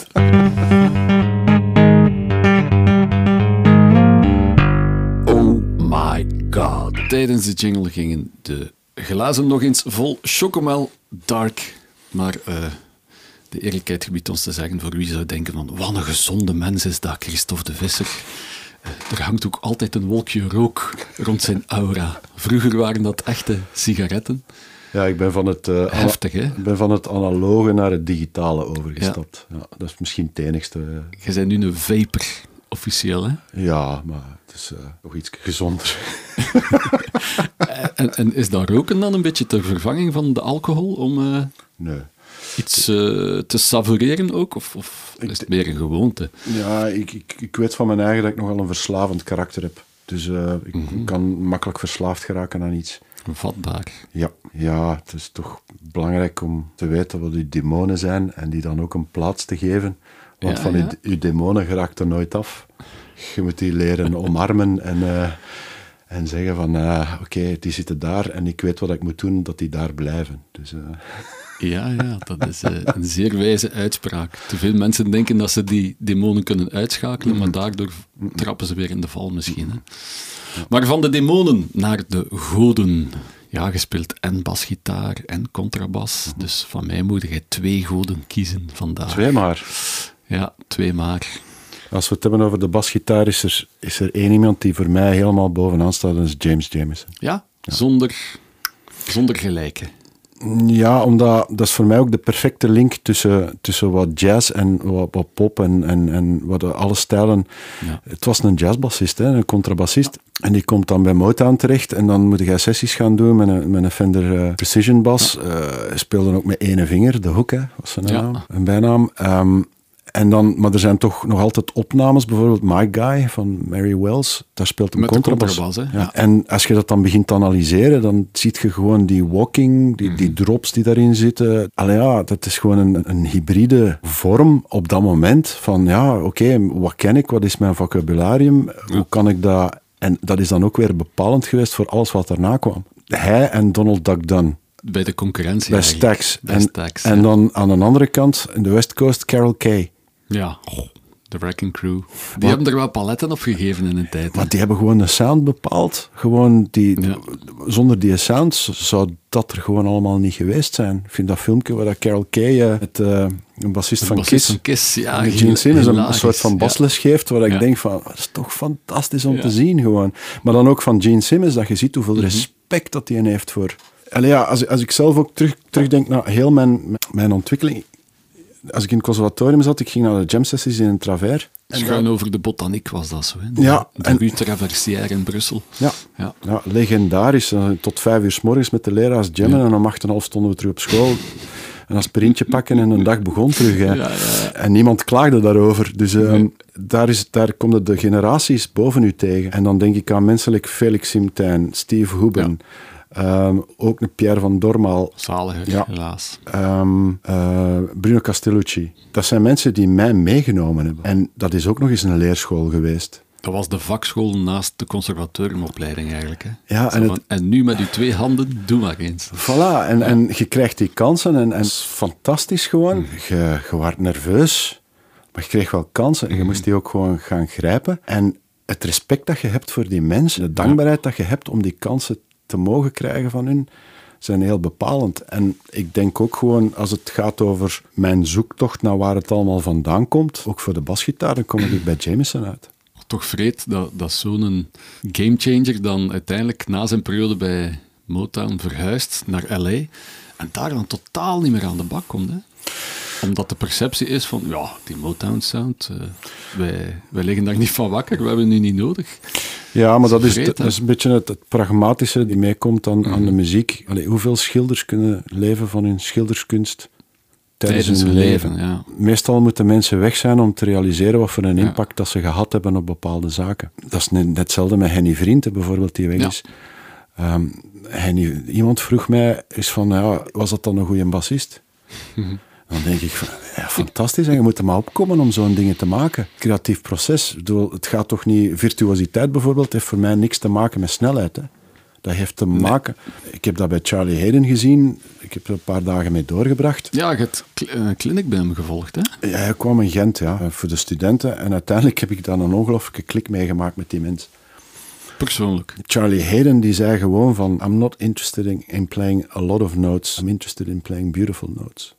Oh my god. Tijdens de jingle gingen de glazen nog eens vol chocomel dark. Maar eh, de eerlijkheid gebiedt ons te zeggen voor wie zou denken van wat een gezonde mens is dat Christophe de Visser. Eh, er hangt ook altijd een wolkje rook rond zijn aura. Vroeger waren dat echte sigaretten. Ja, ik ben van het, eh, Heftig, hè? ik ben van het analoge naar het digitale overgestapt. Ja. dat is misschien het enigste. eh, Je bent nu een vapor, officieel. Hè? Ja, maar het is eh, nog iets gezonder. En, en is dat roken dan een beetje ter vervanging van de alcohol om Nee. iets te savoureren ook? Of, of is het meer een gewoonte? Ja, ik, ik, ik weet van mijn eigen dat ik nogal een verslavend karakter heb. Dus ik Mhm. kan makkelijk verslaafd geraken aan iets. Vatbaar. Ja, ja, het is toch belangrijk om te weten wat uw demonen zijn en die dan ook een plaats te geven. Want Ja, van ja. Uw, uw demonen geraakt er nooit af. Je moet die leren omarmen en, eh, en zeggen van eh, oké, die zitten daar en ik weet wat ik moet doen dat die daar blijven. Dus eh, Ja, ja, dat is een zeer wijze uitspraak. Te veel mensen denken dat ze die demonen kunnen uitschakelen, maar daardoor trappen ze weer in de val misschien. Hè? Maar van de demonen naar de goden. Ja, je speelt en basgitaar en contrabas. Dus van mij moet je twee goden kiezen vandaag. twee maar. Ja, twee maar. Als we het hebben over de basgitaar, is er, is er één iemand die voor mij helemaal bovenaan staat, dat is James Jameson. Ja, Zonder, zonder gelijke. Ja, omdat dat is voor mij ook de perfecte link tussen, tussen wat jazz en wat, wat pop en, en, en wat alle stijlen. Ja. Het was een jazzbassist, hè, een contrabassist. En die komt dan bij Motown terecht en dan moet hij sessies gaan doen met een, met een Fender eh, Precision Bass. Eh, hij speelde ook met ene vinger, de hoek, hè, was zijn Ja. naam, een bijnaam. Ehm, en dan, maar er zijn toch nog altijd opnames, bijvoorbeeld My Guy van Mary Wells. Daar speelt een Met contrabas. contrabas, hè? Ja. En als je dat dan begint te analyseren, dan zie je gewoon die walking, die, die drops die daarin zitten. Allee, ja, dat is gewoon een, een hybride vorm op dat moment van, ja, oké, wat ken ik, wat is mijn vocabularium, hoe kan ik dat... En dat is dan ook weer bepalend geweest voor alles wat daarna kwam. Hij en Donald Duck Dunn Bij de concurrentie bij. Stax. En, ja. dan aan de andere kant, in de West Coast, Carol Kay. Ja, de Wrecking Crew. Die hebben er wel paletten op gegeven in een tijd. Maar die hebben gewoon de sound bepaald. Gewoon die, Ja. Zonder die sound zou dat er gewoon allemaal niet geweest zijn. Ik vind dat filmpje waar dat Carol Kay, eh, het, eh, een bassist De van bassist Kiss, van Kiss, ja. met Gene Simmons, een, soort van ja. basles geeft, waar ik denk van, dat is toch fantastisch om te zien gewoon. Maar dan ook van Gene Simmons, dat je ziet Mhm. hoeveel respect dat hij heeft voor... Allee, ja, als, als ik zelf ook terug, terugdenk naar heel mijn, mijn ontwikkeling... Als ik in het conservatorium zat, ik ging naar de jam sessies in een travers. Schuin over de botaniek was dat zo. Hè? De, Ja, de en- rue Traversière in Brussel. Ja, Ja. ja. legendarisch. Eh, Tot vijf uur s morgens met de leraars jammen en om acht en half stonden we terug op school. Een aspirintje pakken en een dag begon terug. Hè. Ja, ja, ja. En niemand klaagde daarover. Dus ehm, daar, is, daar komen de generaties boven u tegen. En dan denk ik aan menselijk Felix Simtijn, Steve Hoeben, ehm, ook een Pierre van Dormaal, Zaliger, Ja. helaas. ehm, eh, Bruno Castellucci. Dat zijn mensen die mij meegenomen hebben. En dat is ook nog eens een leerschool geweest. Dat was de vakschool naast de conservatoriumopleiding eigenlijk. Hè? Ja, en van, en nu met uw twee handen, doe maar eens. Voilà, en, en je krijgt die kansen en, en het is fantastisch gewoon. Mm. Je, je nerveus, maar je kreeg wel kansen en je Mm. moest die ook gewoon gaan grijpen. En het respect dat je hebt voor die mensen, de dankbaarheid dat je hebt om die kansen te mogen krijgen van hun, zijn heel bepalend. En ik denk ook gewoon, als het gaat over mijn zoektocht naar waar het allemaal vandaan komt, ook voor de basgitaar, dan kom ik bij Jameson uit. Toch vreed dat, dat zo'n gamechanger dan uiteindelijk na zijn periode bij Motown verhuist naar LA en daar dan totaal niet meer aan de bak komt. Hè? Omdat de perceptie is van, ja, die Motown-sound, eh, wij, wij liggen daar niet van wakker, we hebben nu niet nodig. Ja, maar dat is, dat is een beetje het, het pragmatische die meekomt aan, aan de Mhm. muziek. Allee, hoeveel schilders kunnen leven van hun schilderskunst tijdens, Tijdens hun leven? leven, ja. Meestal moeten mensen weg zijn om te realiseren wat voor een Ja. impact dat ze gehad hebben op bepaalde zaken. Dat is net, hetzelfde met Henny Vrienden bijvoorbeeld, die weg Ja. is. Ehm, Henny, iemand vroeg mij eens van, ja, was dat dan een goede bassist? Mhm. Dan denk ik, van, ja, fantastisch, en je moet er maar opkomen om zo'n dingen te maken. Creatief proces, ik bedoel, het gaat toch niet... Virtuositeit bijvoorbeeld heeft voor mij niks te maken met snelheid. Hè. Dat heeft te maken... Ik heb dat bij Charlie Hayden gezien. Ik heb er een paar dagen mee doorgebracht. Ja, je hebt clinic bij hem gevolgd, hè? Ja, hij kwam in Gent, ja, voor de studenten. En uiteindelijk heb ik dan een ongelooflijke klik meegemaakt met die mens. Persoonlijk. Charlie Hayden die zei gewoon van... I'm not interested in, in playing a lot of notes. I'm interested in playing beautiful notes.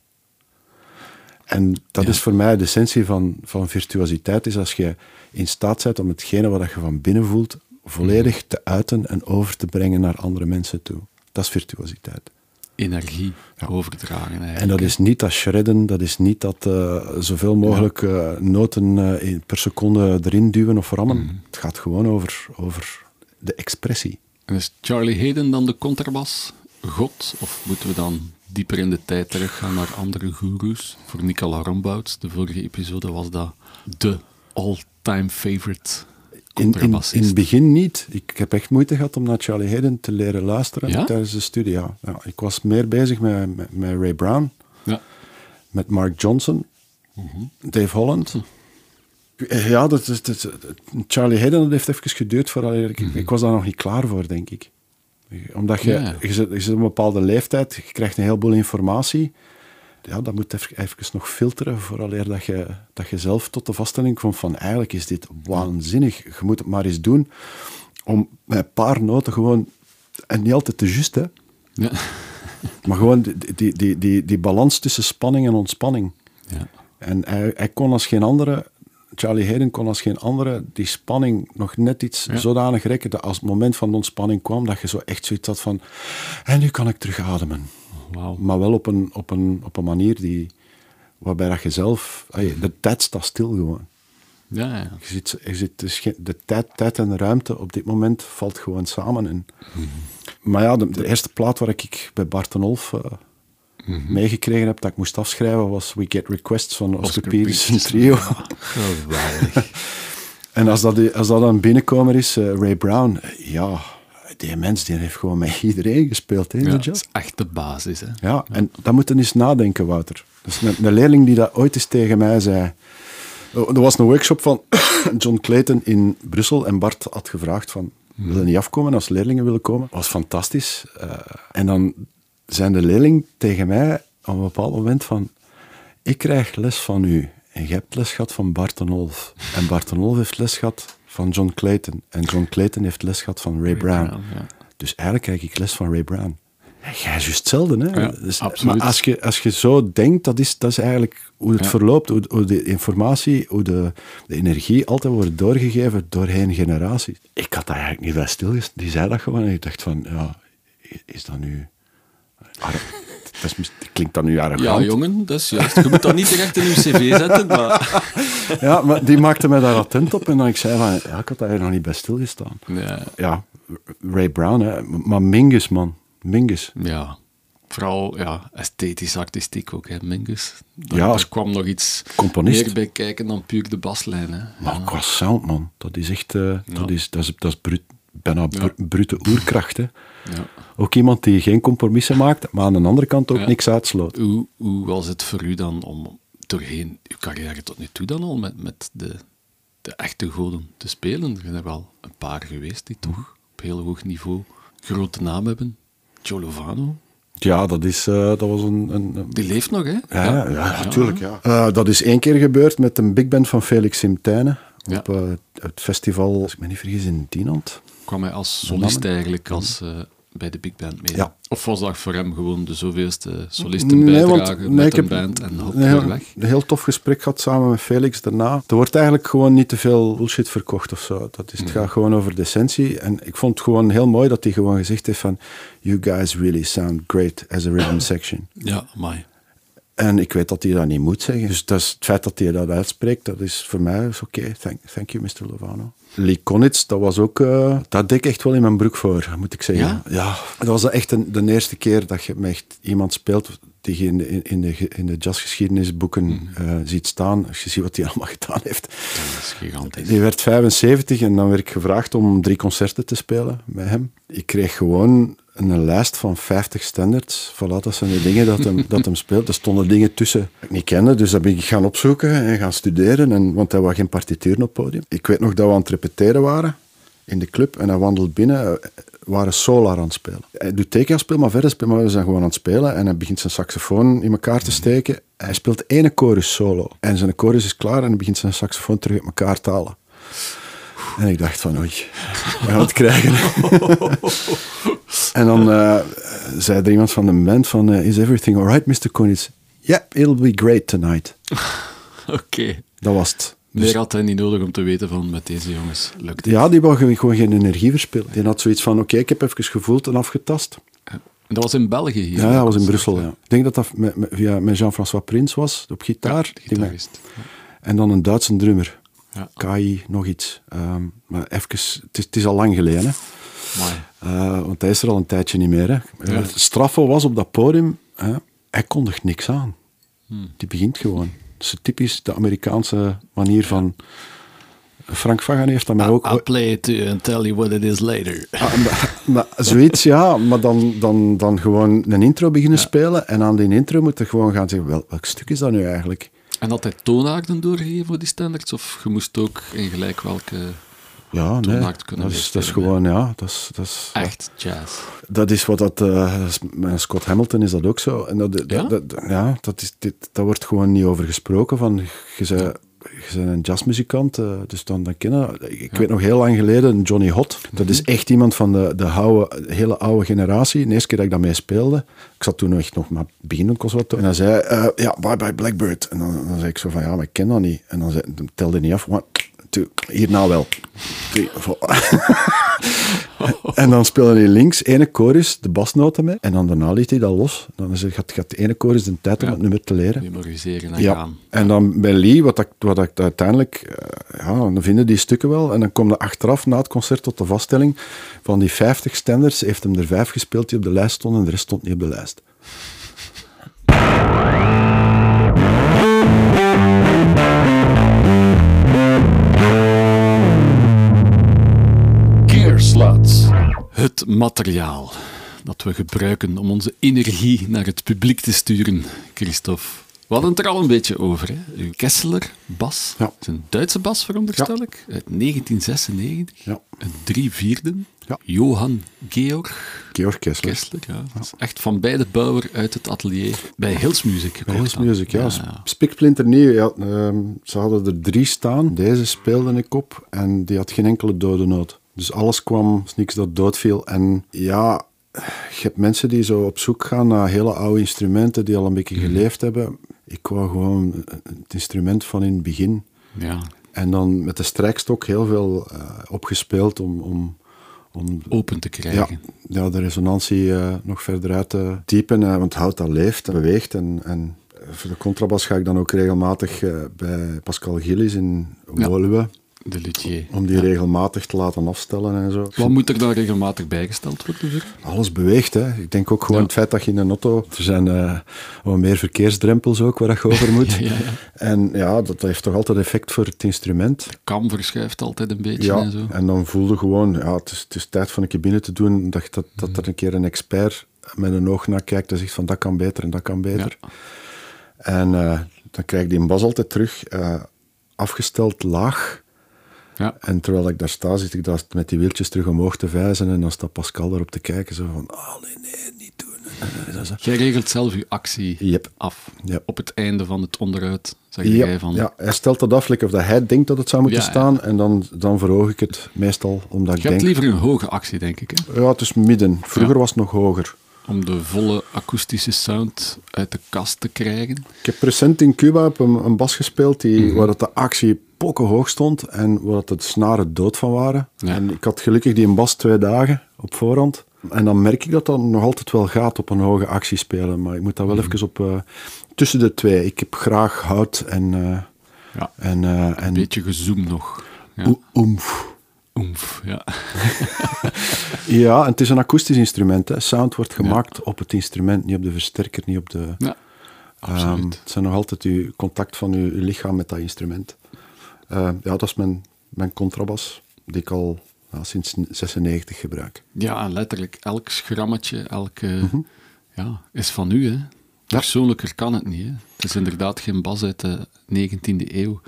En dat Ja. is voor mij de essentie van, van virtuositeit. Is als je in staat bent om hetgene wat je van binnen voelt... volledig te uiten en over te brengen naar andere mensen toe. Dat is virtuositeit. Energie overdragen, eigenlijk. En dat is niet dat shredden, dat is niet dat eh, zoveel mogelijk eh, noten eh, per seconde erin duwen of rammen. Het gaat gewoon over, over de expressie. En is Charlie Hayden dan de contrabas? God? Of moeten we dan dieper in de tijd teruggaan naar andere goeroes? Voor Nicola Rombouts, de vorige episode, was dat de all-time favorite In, in, in het begin niet. Ik heb echt moeite gehad om naar Charlie Hayden te leren luisteren Ja? tijdens de studie. Ja. Ik was meer bezig met, met, met Ray Brown, Ja. met Mark Johnson, Dave Holland. Ja, dat dat is- Charlie Hayden dat heeft even geduurd voordat ik, ik was daar nog niet klaar voor, denk ik. Omdat je, Ja. je, zit, je zit op een bepaalde leeftijd, je krijgt een heleboel informatie. Ja, dat moet even, even nog filteren vooraleer dat je, dat je zelf tot de vaststelling komt van eigenlijk is dit waanzinnig. Je moet het maar eens doen om met een paar noten gewoon, en niet altijd te juist, hè, Ja. maar gewoon die, die, die, die, die balans tussen spanning en ontspanning. Ja. En hij, hij kon als geen andere, Charlie Hayden kon als geen andere die spanning nog net iets Ja. zodanig rekken dat als het moment van de ontspanning kwam, dat je zo echt zoiets had van, en nu kan ik terug ademen. Maar wel op een, op een, op een manier die, waarbij dat je zelf, de tijd staat stil gewoon. Ja, ja. Je zit, je zit, dus geen- de tijd, tijd en ruimte op dit moment valt gewoon samen. En, Maar ja, de, de eerste plaat waar ik bij Bart en Olf eh, meegekregen heb dat ik moest afschrijven was We Get Requests van Oscar, Oscar Peterson. Trio. Geweldig. en als dat, als dat een binnenkomer is, eh, Ray Brown, eh, ja, die mens die heeft gewoon met iedereen gespeeld hè, ja, dat is echt de basis, hè. Ja, en dat moet je eens nadenken, Wouter. Dus een, een leerling die dat ooit eens tegen mij zei. Oh, Er was een workshop van John Clayton in Brussel en Bart had gevraagd van, wil je niet afkomen als leerlingen willen komen? Dat was fantastisch. Eh, en dan zijn de leerling tegen mij op een bepaald moment van, ik krijg les van u en je hebt les gehad van Bart en Olf. En Bart en Olf heeft les gehad van John Clayton. En John Clayton heeft les gehad van Ray, Brown. Brown, ja. Dus eigenlijk krijg ik les van Ray Brown. Ja, Jij is juist hetzelfde, hè? Ja, Dus-. Maar als je, als je zo denkt, dat is, dat is eigenlijk hoe het Ja. verloopt, hoe, hoe de informatie, hoe de, de energie altijd wordt doorgegeven doorheen generaties. Ik had daar eigenlijk niet bij stilgestaan. Die zei dat gewoon en ik dacht van, ja, is dat nu... arro- Dat, is, mis- klinkt dat nu arrogant? Ja, jongen, dat is juist. Je moet dat niet direct in je cv zetten, maar... Ja, maar die maakte mij daar attent op en dan ik zei van, ja, ik had daar nog niet bij stilgestaan. Ja, Ja, Ray Brown, hè. maar Mingus, man. Mingus. ja. Vooral ja, esthetisch, artistiek ook, hè, Mingus. Daar, Ja, daar als kwam nog iets componist. meer bij kijken dan puur de baslijn. Hè. Maar qua sound, man, dat is echt, eh, dat is, dat is, dat is bruut, bijna Ja. brute oerkracht. Hè. Ja. Ook iemand die geen compromissen maakt, maar aan de andere kant ook Ja. niks uitsloot. Hoe, hoe was het voor u dan om doorheen uw carrière tot nu toe dan al met, met de, de echte goden te spelen? Er zijn er wel een paar geweest die toch op heel hoog niveau grote naam hebben. Joe Lovano, Ja, dat, is, eh, dat was een... een, een- die leeft nog, hè? ja, ja, natuurlijk. Ja. Eh, dat is één keer gebeurd met een big band van Felix Simtijnen Ja. op eh, het festival, als ik me niet vergis, in Dinant. kwam hij als solist eigenlijk als, eh, bij de big band mee? Ja. Of was dat voor hem gewoon de zoveelste solistenbijdrage met een band en hop, weer weg? een heel tof gesprek gehad samen met Felix daarna. Er wordt eigenlijk gewoon niet te veel bullshit verkocht of zo. Dat is, het gaat gewoon over de essentie. En ik vond het gewoon heel mooi dat hij gewoon gezegd heeft van You guys really sound great as a rhythm section. Ja, mooi. En ik weet dat hij dat niet moet zeggen. Dus dat is, het feit dat hij dat uitspreekt, dat is voor mij oké. Thank, thank you, Mr. Lovano. Lee Konitz, dat was ook... eh, dat deed ik echt wel in mijn broek voor, moet ik zeggen. Ja? dat was echt een, de eerste keer dat je met echt iemand speelt die je in de, in de, in de jazzgeschiedenisboeken eh, ziet staan. Als je ziet wat hij allemaal gedaan heeft. Dat is gigantisch. Die werd 75 en dan werd ik gevraagd om drie concerten te spelen met hem. Ik kreeg gewoon een lijst van 50 standards. Voilà, dat zijn de dingen dat hem, dat hem speelt. Er stonden dingen tussen die ik niet kende, dus dat ben ik gaan opzoeken en gaan studeren. En, want hij was geen partituur op het podium. Ik weet nog dat we aan het repeteren waren in de club en hij wandelt binnen. eh, waren Solar aan het spelen. Hij doet tekenspel, maar verder spelen, maar we zijn gewoon aan het spelen. En hij begint zijn saxofoon in elkaar te steken. Hij speelt ene chorus solo. En zijn chorus is klaar en hij begint zijn saxofoon terug uit elkaar te halen. En ik dacht van, oei, we gaan het krijgen. en dan eh, zei er iemand van de band van, eh, is everything alright, Mr. Konitz? Yeah, it'll be great tonight. Oké. Dat was het. Dus- Meer had hij niet nodig om te weten van met deze jongens lukt het. ja, die wou gewoon- geen energie verspillen. Die had zoiets van, oké, ik heb even gevoeld en afgetast. En dat was in België hier. Ja, dat was in Brussel, ja. Ik denk dat dat met, met, via, met Jean-François Prins was, op gitaar. Ja, met- gitarist. en dan een Duitse drummer. Ja. Kai, nog iets. Ehm, maar even, het is, het is al lang geleden. Eh, want hij is er al een tijdje niet meer. Hè. Ja. Was op dat podium, hè, hij kondigt niks aan. Hmm. Die begint gewoon. Dat is typisch de Amerikaanse manier van... Frank Fagan heeft dat mij ook... I'll play it to you and tell you what it is later. Ah, maar, maar zoiets, ja. Maar dan, dan, dan gewoon een intro beginnen spelen. En aan die intro moet je gewoon gaan zeggen, wel, welk stuk is dat nu eigenlijk? En hij toonaarden doorgegeven voor die standards? Of je moest ook in gelijk welke Ja, nee. Kunnen Dat is, dat is gewoon, ja. Dat is, dat is, echt jazz? Dat is wat dat... eh, met Scott Hamilton is dat ook zo. En dat, Ja? dat, dat- ja, dat, is, dit, daar wordt gewoon niet over gesproken. Van, je bent, je bent een jazzmuzikant, eh, dus dan, dan kennen... Ik weet nog heel lang geleden, Johnny Hot. Dat is echt iemand van de, de oude, hele oude generatie. De eerste keer dat ik daarmee speelde, ik zat toen echt nog maar beginnend conservatorium. En dan zei hij, eh, ja, bye bye Blackbird. En dan, dan zei ik zo van, ja, maar ik ken dat niet. En dan, zei, dan telde hij niet af. One, two, hierna wel. Drie, four. En dan speelde hij links ene chorus, de basnoten mee. En dan daarna liet hij dat los. Dan is het, gaat, gaat de ene chorus de tijd om Ja. het nummer te leren. Memoriseren en Ja. gaan. En dan bij Lee, wat ik, wat ik uiteindelijk... eh, ja, dan vinden die stukken wel. En dan komt er achteraf, na het concert, tot de vaststelling van die 50 standards, heeft hem er vijf gespeeld die op de lijst stonden en de rest stond niet op de lijst. Sluts. Het materiaal dat we gebruiken om onze energie naar het publiek te sturen, Christophe. We hadden het er al een beetje over. Hè? Uw Kessler bas. Ja. Dat is een Duitse bas, veronderstel ik. Uit 1996. Ja. Een drie vierden. Ja. Johan Georg Georg Kessler. Kessler. Ja. Dat is echt van bij de bouwer uit het atelier. Bij Hills Music Bij Hills. Music, ja. ja. Spiksplinter nieuw. Ja, ehm, ze hadden er drie staan. Deze speelde ik op en die had geen enkele dode noot. Dus alles kwam, is niks dat doodviel. En ja, je hebt mensen die zo op zoek gaan naar hele oude instrumenten die al een beetje geleefd hebben. Ik wou gewoon het instrument van in het begin. ja. En dan met de strijkstok heel veel eh, opgespeeld om, om, om Open te krijgen. ja, de resonantie eh, nog verder uit te typen. eh, want hout dat leeft en beweegt. En, en voor de contrabas ga ik dan ook regelmatig bij Pascal Gillis in Ja. De luthier. Om die regelmatig te laten afstellen en zo. Wat moet er dan regelmatig bijgesteld worden? Alles beweegt. Hè. Ik denk ook gewoon Ja. het feit dat je in een auto... Er zijn eh, wat meer verkeersdrempels ook waar je over moet. Ja, ja. En ja, dat heeft toch altijd effect voor het instrument. Kam verschuift altijd een beetje Ja, en zo. en dan voelde gewoon, ja, het is, het is tijd van een keer binnen te doen, dat, dat, dat er een keer een expert met een oog naar kijkt en zegt van dat kan beter en dat kan beter. Ja. En eh, dan krijg ik die bas altijd terug eh, afgesteld laag. Ja. En terwijl ik daar sta, zit ik daar met die wieltjes terug omhoog te vijzen en dan staat Pascal erop te kijken, zo van, oh nee, nee, niet doen. Zo. Jij regelt zelf je actie Yep. af. Op het einde van het onderhoud zeg jij van... ja, hij stelt dat af, like of dat hij denkt dat het zou moeten Ja, ja. staan, en dan, dan verhoog ik het meestal, omdat ik Je hebt denk... liever een hoge actie, denk ik. Hè? Ja, het is midden. Vroeger Ja. was het nog hoger. Om de volle akoestische sound uit de kast te krijgen. Ik heb recent in Cuba op een, een bas gespeeld die, Mhm. waar dat de actie pokken hoog stond en waar dat de snaren dood van waren. Ja. En ik had gelukkig die een bas twee dagen op voorhand. En dan merk ik dat dat nog altijd wel gaat op een hoge actie spelen. Maar ik moet daar wel Mhm. even op... eh, tussen de twee. Ik heb graag hout en... eh, Ja. en, eh, Een en beetje gezoom nog. Ja. oe- oemf. Oemf, ja. Ja, en het is een akoestisch instrument. Hè. Sound wordt gemaakt op het instrument, niet op de versterker, niet op de... ja. Ehm, het zijn nog altijd uw contact van uw, uw lichaam met dat instrument. Eh, ja, dat is mijn, mijn contrabas, die ik al ja, sinds 96 gebruik. Ja, letterlijk elk schrammetje, elke, Mhm. ja, is van u. Hè. Persoonlijker kan het niet. Hè. Het is inderdaad geen bas uit de 19e eeuw,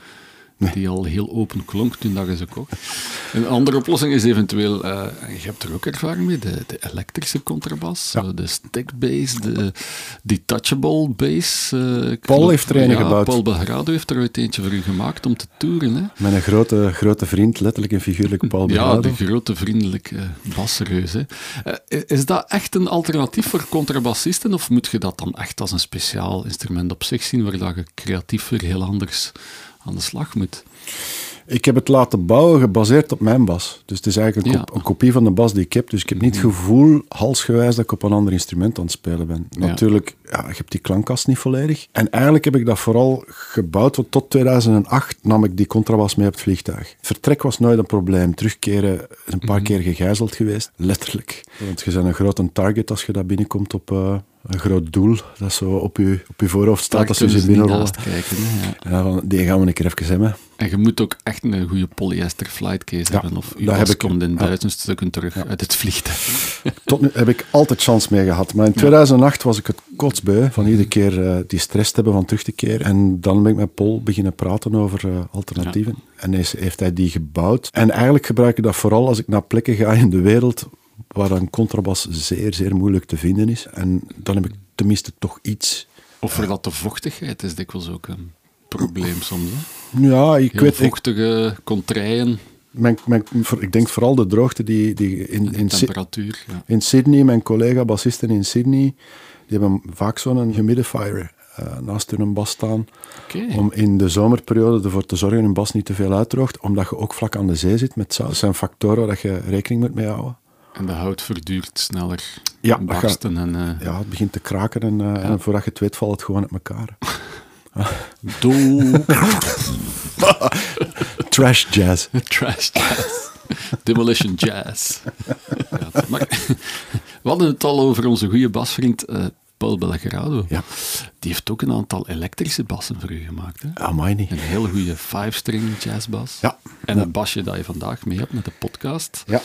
die al heel open klonk toen dat je ze kocht. Een andere oplossing is eventueel, eh, je hebt er ook ervaring mee, de, de elektrische contrabas, Ja. eh, de stick bass, de detachable bass. eh, Paul heeft er een ja, gebouwd. Paul Belgrado heeft er ooit eentje voor u gemaakt om te toeren. Hè. Mijn grote, grote vriend, letterlijk en figuurlijk Paul Ja, Begrado. de grote vriendelijke basreus. Hè. Is dat echt een alternatief voor contrabassisten of moet je dat dan echt als een speciaal instrument op zich zien waar dat je creatief weer heel anders aan de slag moet? Ik heb het laten bouwen gebaseerd op mijn bas. Dus het is eigenlijk een, Ja. Mhm. kop- een kopie van de bas die ik heb. Dus ik heb niet het gevoel, halsgewijs, dat ik op een ander instrument aan het spelen ben. Ja. Natuurlijk, ja, ik heb die klankkast niet volledig. En eigenlijk heb ik dat vooral gebouwd, want tot 2008 nam ik die contrabas mee op het vliegtuig. Vertrek was nooit een probleem. Terugkeren is een paar Mhm. keer gegijzeld geweest, letterlijk. Want je bent een grote target als je daar binnenkomt op eh, een groot doel. Dat zo op je, op je voorhoofd staat Daar als je ze naast kijken. Ja. Ja, van, die gaan we een keer even hebben. En je moet ook echt een goede polyester flightcase Ja, hebben of je heb ik. komt in Ja. duizend stukken terug uit het vliegtuig. Tot nu heb ik altijd chance mee gehad. Maar in 2008 was ik het kotsbeu van iedere keer eh, die stress te hebben van terug te keren. En dan ben ik met Paul beginnen praten over eh, alternatieven. En is, heeft hij die gebouwd. En eigenlijk gebruik ik dat vooral als ik naar plekken ga in de wereld waar een contrabas zeer, zeer moeilijk te vinden is. En dan heb ik tenminste toch iets. Of voor dat de vochtigheid is dikwijls ook een probleem soms. Hè. Ja, ik Heel weet... Ik, vochtige contraien, mijn, mijn, voor- ik denk vooral de droogte die, die in, in, temperatuur. Ja. In Sydney, mijn collega-bassisten in Sydney, die hebben vaak zo'n humidifier eh, naast hun bas staan. Om in de zomerperiode ervoor te zorgen dat hun bas niet te veel uitdroogt, omdat je ook vlak aan de zee zit met zout. Dat zijn factoren waar je rekening moet mee houden. En de hout verduurt sneller Ja. En, eh Ja, het begint te kraken en, eh, en voordat je het weet valt het gewoon uit elkaar. doe Trash jazz. trash jazz. Demolition jazz. Ja, maar, we hadden het al over onze goede basvriend eh, Paul Belgrado. Ja. Die heeft ook een aantal elektrische bassen voor u gemaakt. Hè? Amai niet. Een heel goede five-string jazzbas. Ja. En een basje dat je vandaag mee hebt met de podcast. Ja.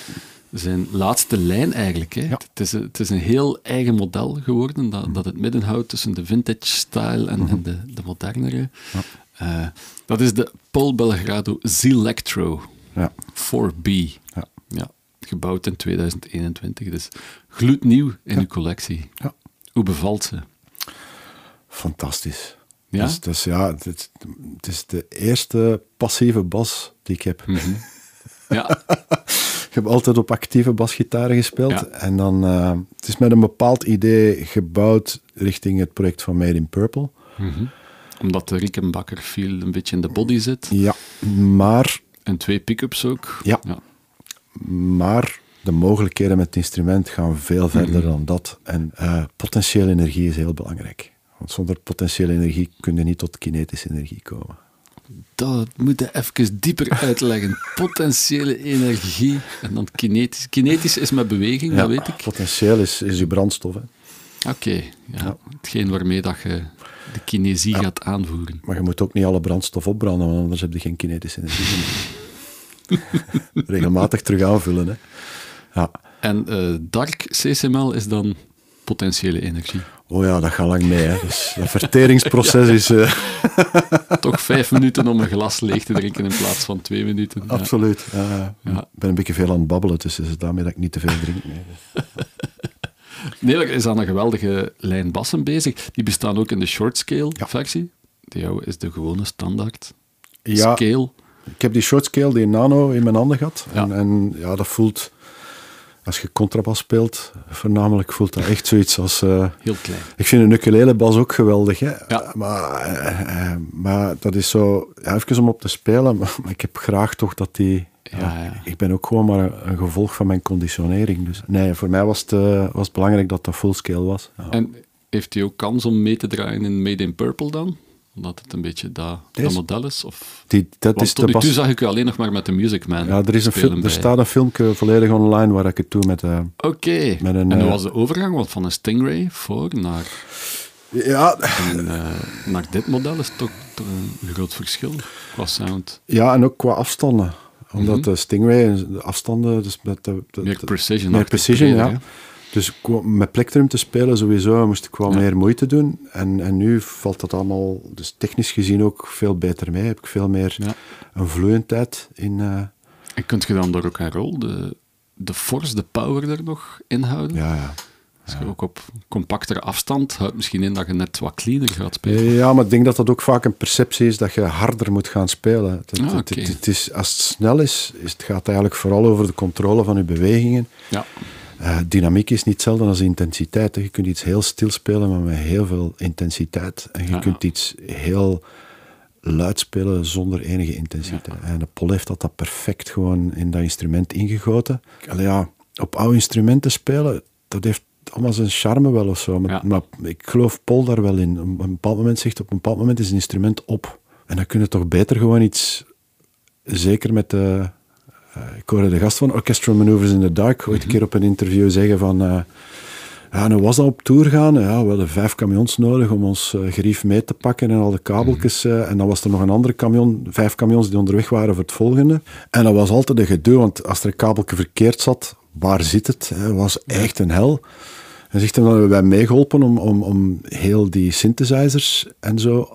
Zijn laatste lijn eigenlijk. Hè. Ja. Het, is een, het is een heel eigen model geworden, dat, dat het midden houdt tussen de vintage style en, en de, de modernere. Eh, dat is de Paul Belgrado Z-Electro Ja. 4B. Ja. Ja, gebouwd in 2021, dus gloednieuw in uw collectie. Ja. Hoe bevalt ze? Fantastisch. Ja? Dus, dus ja, het, is- het is de eerste passieve bas die ik heb. Ja, Ik heb altijd op actieve basgitaren gespeeld. Ja. En dan, eh, het is met een bepaald idee gebouwd richting het project van Made in Purple. omdat de Rickenbacker feel een beetje in de body zit. Ja, maar, En twee pick-ups ook. Ja. maar de mogelijkheden met het instrument gaan veel verder dan dat. En eh, potentiële energie is heel belangrijk. Want zonder potentiële energie kun je niet tot kinetische energie komen. Dat moet je even dieper uitleggen. Potentiële energie en dan kinetisch. Kinetisch is met beweging, dat weet ik. Potentieel is, is je brandstof. Hè. Oké, ja. hetgeen waarmee dat je de kinesie gaat aanvoeren. Maar je moet ook niet alle brandstof opbranden, want anders heb je geen kinetische energie. Regelmatig terug aanvullen. Hè. Ja. En eh, dark CSML is dan potentiële energie. Oh ja, dat gaat lang mee. Hè. Dus dat verteringsproces is eh, Toch vijf minuten om een glas leeg te drinken in plaats van twee minuten. Ja. absoluut. Ja, Ja. Ik ben een beetje veel aan het babbelen, dus het is daarmee dat ik niet te veel drink. Nee. Nederland is aan een geweldige lijn bassen bezig. Die bestaan ook in de short scale versie. De jouwe is de gewone standaard scale. ik heb die short scale, die nano, in mijn handen gehad. En, en ja, dat voelt, als je contrabas speelt, voornamelijk voelt dat echt zoiets als... eh, Heel klein. Ik vind een ukulelebas ook geweldig, hè. Ja. Maar, eh, eh, maar dat is zo, ja, even om op te spelen, maar, maar ik heb graag toch dat die... Ja, ja. Ik ben ook gewoon maar een, een gevolg van mijn conditionering. Dus nee, voor mij was het, was het belangrijk dat dat fullscale was. En heeft hij ook kans om mee te draaien in Made in Purple dan? Omdat het een beetje dat, model is? Of... Die, dat Want is tot de nu toe zag ik u alleen nog maar met de Music Man Ja, er, is een film, er staat een filmpje volledig online waar ik het doe met... Oké. met een, En hoe eh, was de overgang? Want van een Stingray voor naar, ja, eh, naar dit model is toch, toch een groot verschil qua sound. ja, en ook qua afstanden. Omdat de Stingray, de afstanden... Dus met de, de- Meer precision. meer precision, ja. Dus met plektrum te spelen sowieso moest ik wel Ja. meer moeite doen. En, en nu valt dat allemaal, dus technisch gezien ook veel beter mee. Heb ik veel meer Ja. een vloeiendheid in. eh, En kunt je dan door ook een rol, de, de force, de power er nog inhouden? ja, ja. Als je ook op compactere afstand houdt misschien in dat je net wat cleaner gaat spelen. Ja, maar ik denk dat dat ook vaak een perceptie is dat je harder moet gaan spelen. Het, Ah, het is, als het snel is, is, het gaat eigenlijk vooral over de controle van je bewegingen. Ja. Eh, dynamiek is niet hetzelfde als intensiteit. hè. Je kunt iets heel stil spelen, maar met heel veel intensiteit. En je Ja. kunt iets heel luid spelen zonder enige intensiteit. En de Pol heeft dat, dat perfect gewoon in dat instrument ingegoten. Allee, ja, op oude instrumenten spelen, dat heeft allemaal zijn charme wel of zo. Maar, maar ik geloof Paul daar wel in. Op een bepaald moment zegt op een bepaald moment is een instrument op. En dan kun je toch beter gewoon iets, zeker met de... eh, ik hoorde de gast van Orchestral Maneuvers in the Dark ooit een keer op een interview zeggen van... eh, ja, nu was dat op tour gaan. Ja, we hadden vijf camions nodig om ons eh, gerief mee te pakken en al de kabeltjes. eh, en dan was er nog een andere camion, vijf camions die onderweg waren voor het volgende. En dat was altijd een gedoe, want als er een kabeltje verkeerd zat, waar zit het? Het was echt een hel. En zegt hem, dan hebben wij meegeholpen om, om, om heel die synthesizers en zo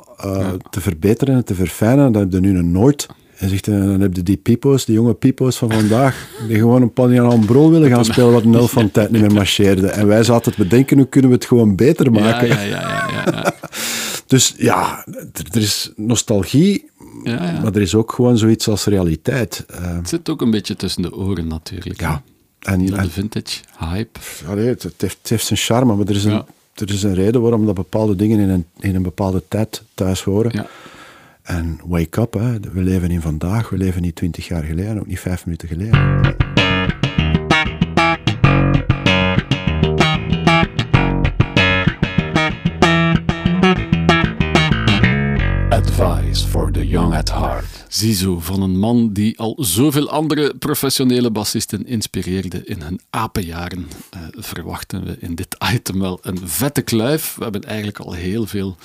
te verbeteren en te verfijnen. Dat heb je nu nog nooit. En zegt, hij, dan heb je die pipo's, die jonge pipo's van vandaag, die gewoon een Panian en Brol willen gaan spelen, wat een helft van tijd niet meer marcheerde. En wij zaten te bedenken, hoe kunnen we het gewoon beter maken? ja, ja, ja, ja, ja. Dus ja, er, is nostalgie, Ja, maar er is ook gewoon zoiets als realiteit. Eh, Het zit ook een beetje tussen de oren natuurlijk. ja, en, de vintage hype. Ja, nee, het, heeft, het heeft zijn charme, maar er is, een, er is een reden waarom dat bepaalde dingen in een, in een bepaalde tijd thuis horen. Ja. En wake up, we leven in vandaag, we leven niet twintig jaar geleden, ook niet vijf minuten geleden. Advice for the young at heart. Ziezo, van een man die al zoveel andere professionele bassisten inspireerde in hun apenjaren, eh, verwachten we in dit item wel een vette kluif. We hebben eigenlijk al heel veel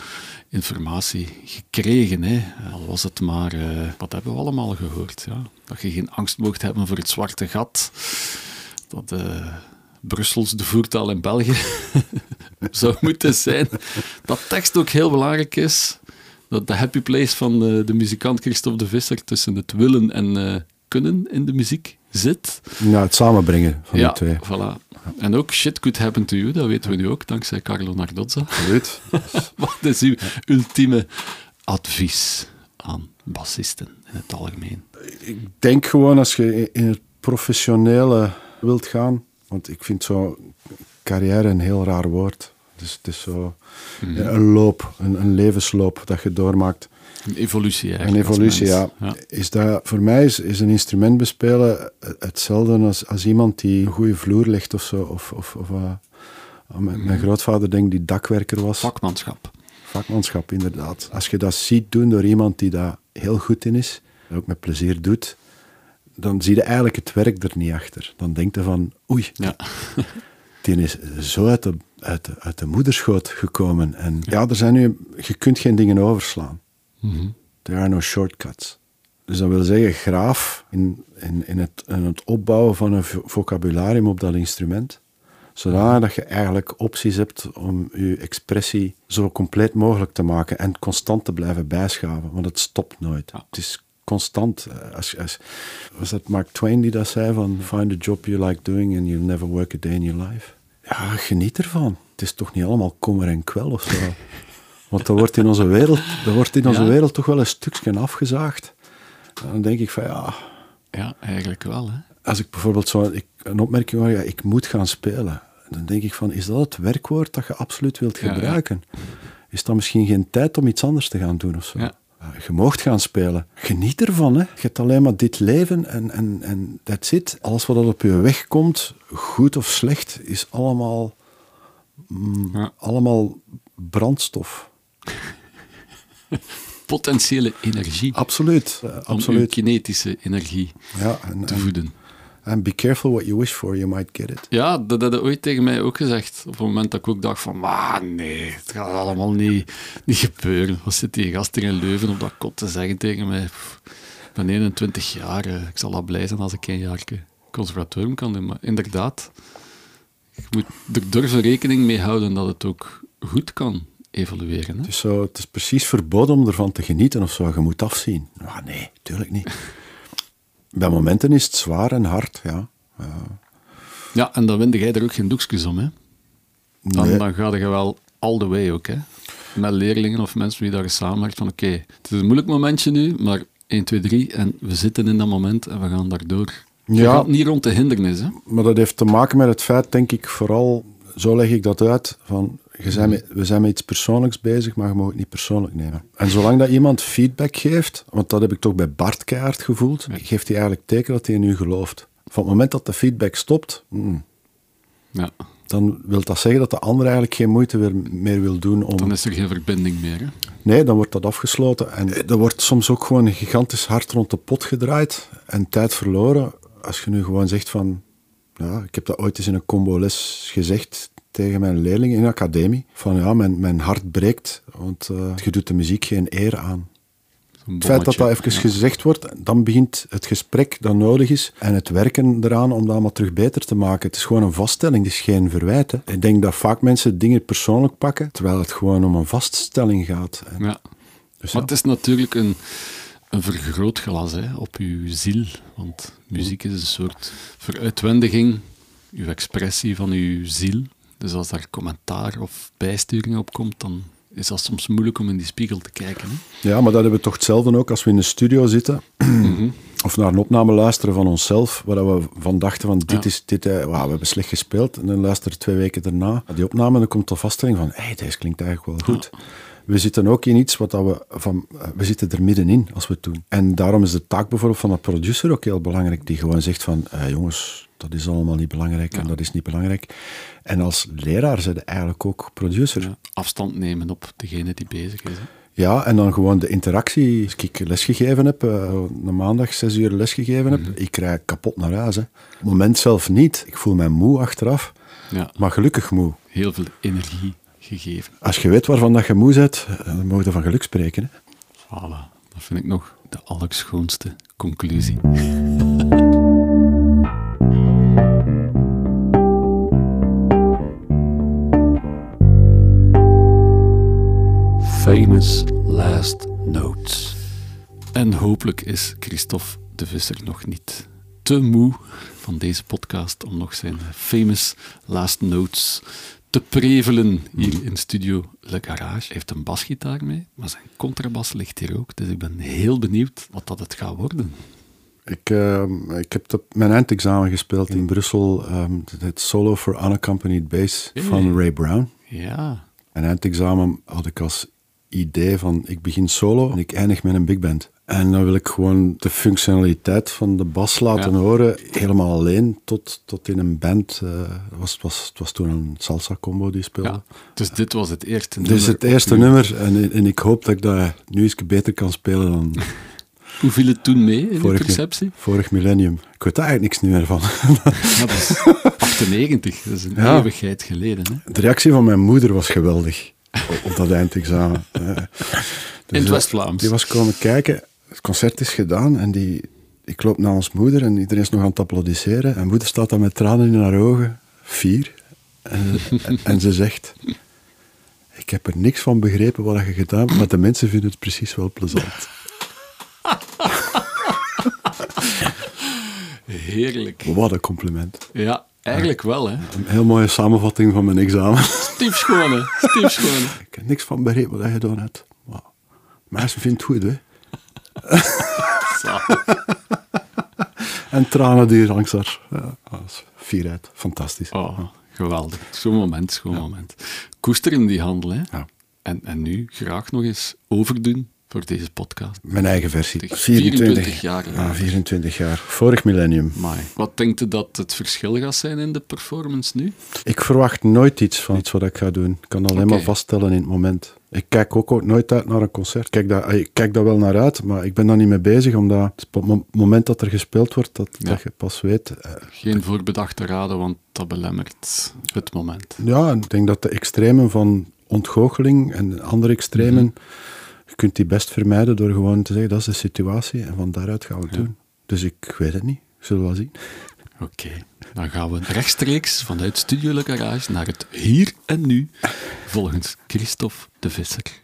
informatie gekregen. Hè? Al was het maar, eh, wat hebben we allemaal gehoord? Ja? Dat je geen angst mocht hebben voor het zwarte gat. Dat eh, Brussels de voertaal in België zou moeten zijn. Dat tekst ook heel belangrijk is. Dat de happy place van eh, de muzikant Christophe de Visser tussen het willen en eh, kunnen in de muziek zit. Nou, het samenbrengen van ja, die twee. voilà. En ook shit could happen to you, dat weten we nu ook, dankzij Carlo Nardozza. Absoluut. Wat is uw ultieme advies aan bassisten in het algemeen? ik denk gewoon als je in het professionele wilt gaan, want ik vind zo carrière een heel raar woord. Dus het is zo Mhm. een loop, een, een levensloop dat je doormaakt. Een evolutie Een eigenlijk. als evolutie, ja. Is dat, voor mij is, is een instrument bespelen hetzelfde als, als iemand die een goede vloer legt of zo. Of, of, of, eh, mijn, mijn grootvader denk die dakwerker was. Vakmanschap. Vakmanschap, inderdaad. Als je dat ziet doen door iemand die daar heel goed in is, en ook met plezier doet, dan zie je eigenlijk het werk er niet achter. Dan denk je van, oei, Ja. die is zo uit de, uit de, uit de moederschoot gekomen. En ja, er zijn nu, je kunt geen dingen overslaan. Mhm. There are no shortcuts. Dus dat wil zeggen, graaf in, in, in, het, in het opbouwen van een vo- vocabularium op dat instrument, zodanig dat je eigenlijk opties hebt om je expressie zo compleet mogelijk te maken en constant te blijven bijschaven, want het stopt nooit. Ja. Het is constant. Eh, Als, als, was dat Mark Twain die dat zei van find a job you like doing and you'll never work a day in your life. Ja, geniet ervan. Het is toch niet allemaal kommer en kwel of zo. Want er wordt in onze wereld, er wordt in onze Ja. wereld toch wel een stukje afgezaagd. En dan denk ik van ja, ja, eigenlijk wel. Hè? als ik bijvoorbeeld zo ik, een opmerking hoor, ja, ik moet gaan spelen. Dan denk ik van, is dat het werkwoord dat je absoluut wilt Ja, ja. gebruiken? Is dat misschien geen tijd om iets anders te gaan doen of zo? Ja. Je moogt gaan spelen. Geniet ervan. Hè. Je hebt alleen maar dit leven en, en, en that's it. Alles wat op je weg komt, goed of slecht, is allemaal, mm, Ja. allemaal brandstof. Potentiële energie. Absoluut. absoluut. kinetische energie Ja, en, te en, voeden. En be careful what you wish for, you might get it. Ja, dat had ooit tegen mij ook gezegd. Op het moment dat ik ook dacht van, ah nee, het gaat allemaal niet, niet gebeuren. Wat zit die gast in Leuven op dat kot te zeggen tegen mij? Pff, ben 21 jaar. eh, Ik zal al blij zijn als ik een jaar conservatorium kan doen. Maar inderdaad, je moet er durven rekening mee houden dat het ook goed kan evolueren. Hè? Het is, zo, het is precies verboden om ervan te genieten of zo. Je moet afzien. Ah, nee, tuurlijk niet. Bij momenten is het zwaar en hard, ja. Ja, en dan winde jij er ook geen doekjes om. Hè? Dan, Nee. dan ga je wel all the way ook. Hè? Met leerlingen of mensen die daar samenwerken van oké, het is een moeilijk momentje nu, maar 1, 2, 3 en we zitten in dat moment en we gaan daardoor. Je Ja. gaat niet rond de hindernis. Hè? Maar dat heeft te maken met het feit, denk ik, vooral, zo leg ik dat uit, van je zijn met, we zijn met iets persoonlijks bezig, maar je mag het niet persoonlijk nemen. En zolang dat iemand feedback geeft, want dat heb ik toch bij Bart keihard gevoeld, geeft hij eigenlijk teken dat hij in u gelooft. Van het moment dat de feedback stopt, mm, Ja, dan wil dat zeggen dat de ander eigenlijk geen moeite meer wil doen om... dan is er geen verbinding meer. Hè? Nee, dan wordt dat afgesloten. En er wordt soms ook gewoon een gigantisch hard rond de pot gedraaid en tijd verloren. Als je nu gewoon zegt van... Ja, ik heb dat ooit eens in een combo-les gezegd tegen mijn leerlingen in de academie. Van ja, mijn, mijn hart breekt, want eh, je doet de muziek geen eer aan. Het feit dat dat even gezegd wordt, dan begint het gesprek dat nodig is en het werken eraan om dat allemaal terug beter te maken. Het is gewoon een vaststelling, het is geen verwijt. hè. Ik denk dat vaak mensen dingen persoonlijk pakken, terwijl het gewoon om een vaststelling gaat. Ja. dus Maar ja. het is natuurlijk een, een vergrootglas hè, op uw ziel. Want muziek is een soort veruitwendiging, uw expressie van uw ziel. Dus als daar commentaar of bijsturing op komt, dan is dat soms moeilijk om in die spiegel te kijken. Hè? Ja, maar dat hebben we toch hetzelfde ook als we in de studio zitten. Of naar een opname luisteren van onszelf, waar we van dachten van dit Ja. is, dit, eh, wauw, we hebben slecht gespeeld. En dan luisteren we twee weken daarna die opname en dan komt de vaststelling van, hé, hey, deze klinkt eigenlijk wel goed. We zitten ook in iets wat dat we van, eh, we zitten er middenin als we het doen. En daarom is de taak bijvoorbeeld van de producer ook heel belangrijk, die gewoon zegt van, eh, jongens, dat is allemaal niet belangrijk en dat is niet belangrijk. En als leraar zijn eigenlijk ook producer. Ja, afstand nemen op degene die bezig is. Hè? Ja, en dan gewoon de interactie. Als ik lesgegeven heb, eh, een maandag zes uur lesgegeven heb, ik rijd kapot naar huis. Hè. Het moment zelf niet. Ik voel mij moe achteraf, Ja, maar gelukkig moe. heel veel energie gegeven. Als je weet waarvan dat je moe bent, eh, dan mag je van geluk spreken. Hè. Voilà, dat vind ik nog de allerschoonste conclusie. Famous Last Notes. En hopelijk is Christophe de Visser nog niet te moe van deze podcast om nog zijn famous Last Notes te prevelen hier in studio Le Garage. Hij heeft een basgitaar mee, maar zijn contrabas ligt hier ook. Dus ik ben heel benieuwd wat dat het gaat worden. Ik, eh, ik heb de- mijn eindexamen gespeeld in Brussel. ehm, het Solo for Unaccompanied Bass van Ray Brown. Ja, Mijn eindexamen had ik als idee van ik begin solo en ik eindig met een big band. En dan wil ik gewoon de functionaliteit van de bas laten Ja. horen, helemaal alleen, tot, tot in een band. eh, het, was, het, was, het was toen een salsa-combo die speelde. ja. Dus dit was het eerste Dit is nummer het eerste nummer en, en ik hoop dat ik dat nu eens beter kan spelen dan Hoe viel het toen mee in de vorig, perceptie? vorig millennium. Ik weet daar eigenlijk niks niet meer van. Ja, dat is 98, dat is een Ja. eeuwigheid geleden. Hè? De reactie van mijn moeder was geweldig op, op dat eindexamen. Dus, In het eh, West-Vlaams. Die was komen kijken. Het concert is gedaan en die, ik loop naar ons moeder en iedereen is nog aan het applaudisseren. En moeder staat daar met tranen in haar ogen, vier. En, en, en ze zegt, ik heb er niks van begrepen wat je gedaan hebt, maar de mensen vinden het precies wel plezant. Heerlijk. Wat een compliment. Ja, eigenlijk wel, hè. Een heel mooie samenvatting van mijn examen. Stiefschoon, hè. Stiefschoon. Ik heb niks van begrepen wat je gedaan hebt. Maar mensen vinden het goed, hè. En tranen die langs haar. Ja, dat is fierheid. Fantastisch. Oh, geweldig. Zo'n moment, zo'n moment. Koester in die handel, hè. Ja. En, en nu graag nog eens overdoen voor deze podcast. Mijn eigen versie. 24 jaar. Ah, 24 jaar. Vorig millennium. Mai. Wat denkt u dat het verschil gaat zijn in de performance nu? Ik verwacht nooit iets van iets wat ik ga doen. Ik kan alleen maar vaststellen in het moment. Ik kijk ook ooit nooit uit naar een concert. Ik kijk, daar, ik kijk daar wel naar uit, maar ik ben daar niet mee bezig, omdat het op het moment dat er gespeeld wordt, dat, Ja. dat je pas weet. eh, Geen voorbedachte raden, want dat belemmert het moment. Ja, en ik denk dat de extremen van ontgoocheling en de andere extremen, je kunt die best vermijden door gewoon te zeggen, dat is de situatie en van daaruit gaan we het doen. Dus ik weet het niet, zullen we wel zien. Oké, dan gaan we rechtstreeks vanuit Studio Le Garage naar het hier en nu, volgens Christophe de Visser.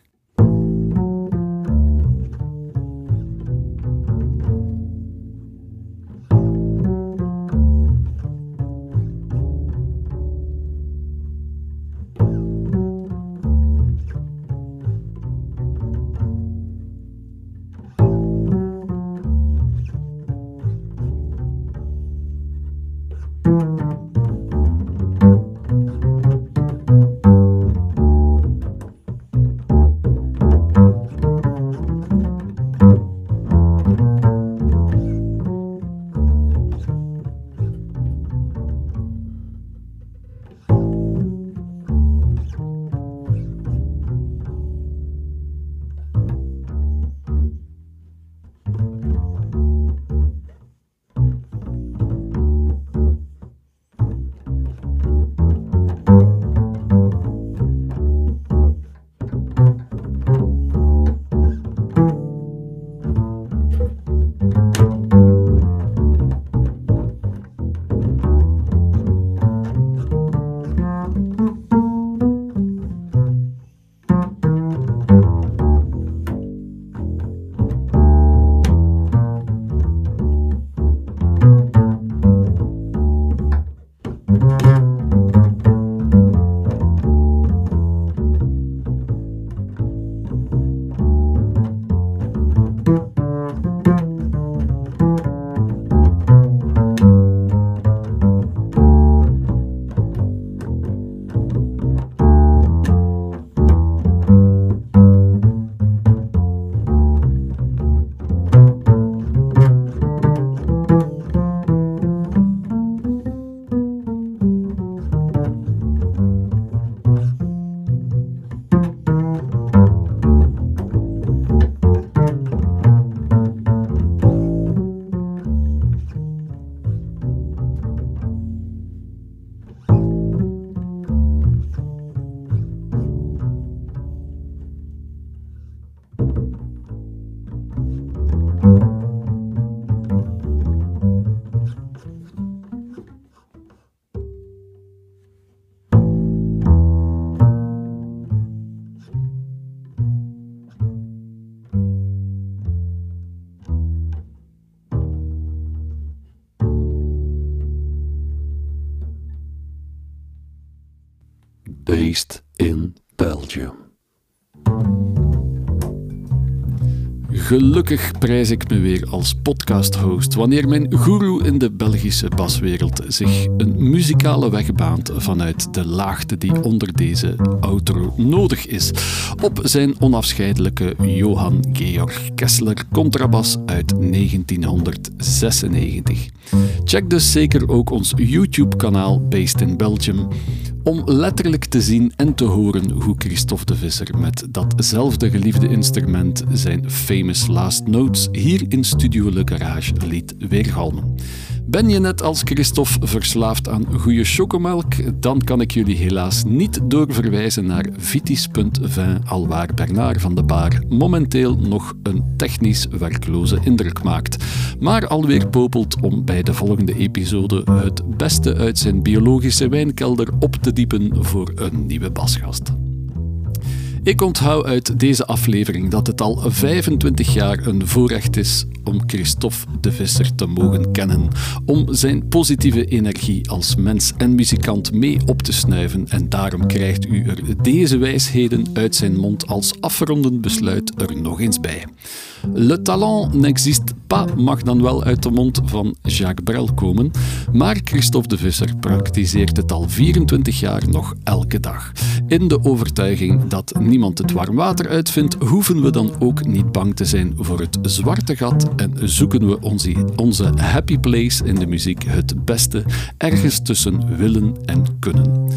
In Belgium. Gelukkig prijs ik me weer als podcast-host wanneer mijn guru in de Belgische baswereld zich een muzikale weg baant vanuit de laagte die onder deze outro nodig is. Op zijn onafscheidelijke Johan Georg Kessler contrabas uit 1996. Check dus zeker ook ons YouTube-kanaal Based in Belgium om letterlijk te zien en te horen hoe Christophe de Visser met datzelfde geliefde instrument zijn famous last notes hier in Studio Le Garage liet weergalmen. Ben je net als Christophe verslaafd aan goede chocomelk? Dan kan ik jullie helaas niet doorverwijzen naar vitis.vin, alwaar Bernard van de Baar momenteel nog een technisch werkloze indruk maakt, maar alweer popelt om bij de volgende episode het beste uit zijn biologische wijnkelder op te diepen voor een nieuwe basgast. Ik onthoud uit deze aflevering dat het al 25 jaar een voorrecht is om Christophe de Visser te mogen kennen, om zijn positieve energie als mens en muzikant mee op te snuiven en daarom krijgt u er deze wijsheden uit zijn mond als afrondend besluit er nog eens bij. Le talent n'existe pas mag dan wel uit de mond van Jacques Brel komen, maar Christophe de Visser praktiseert het al 24 jaar nog elke dag. In de overtuiging dat niemand het warm water uitvindt, hoeven we dan ook niet bang te zijn voor het zwarte gat en zoeken we onze, onze happy place in de muziek het beste ergens tussen willen en kunnen.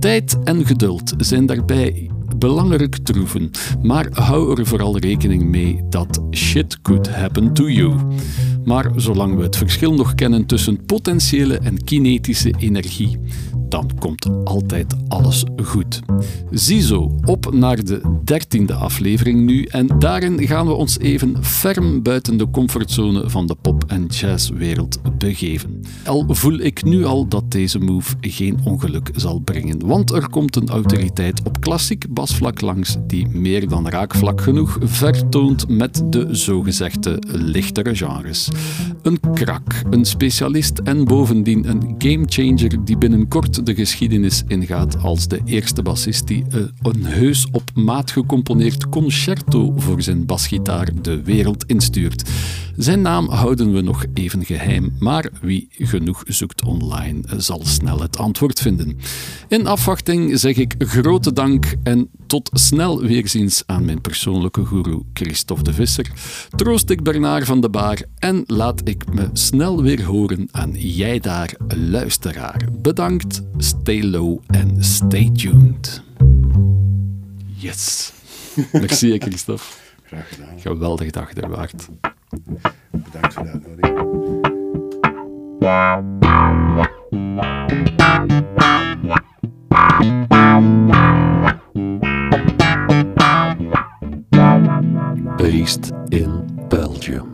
Tijd en geduld zijn daarbij belangrijk troeven, maar hou er vooral rekening mee dat shit could happen to you. Maar zolang we het verschil nog kennen tussen potentiële en kinetische energie, dan komt altijd alles goed. Ziezo, op naar de dertiende aflevering nu en daarin gaan we ons even ferm buiten de comfortzone van de pop- en jazzwereld begeven. Al voel ik nu al dat deze move geen ongeluk zal brengen, want er komt een autoriteit op klassiek basvlak langs die meer dan raakvlak genoeg vertoont met de zogezegde lichtere genres. Een krak, een specialist en bovendien een gamechanger die binnenkort de geschiedenis ingaat als de eerste bassist die eh, een heus op maat gecomponeerd concerto voor zijn basgitaar de wereld instuurt. Zijn naam houden we nog even geheim, maar wie genoeg zoekt online zal snel het antwoord vinden. In afwachting zeg ik grote dank en tot snel weerziens aan mijn persoonlijke guru Christophe de Visser. Troost ik Bernard van de Baar en laat ik me snel weer horen aan jij daar, luisteraar. Bedankt, Stay low and stay tuned. Yes. Merci, Christophe. Graag gedaan. Geweldige dag er waard. Bedankt voor de uitnodiging. Based in Belgium.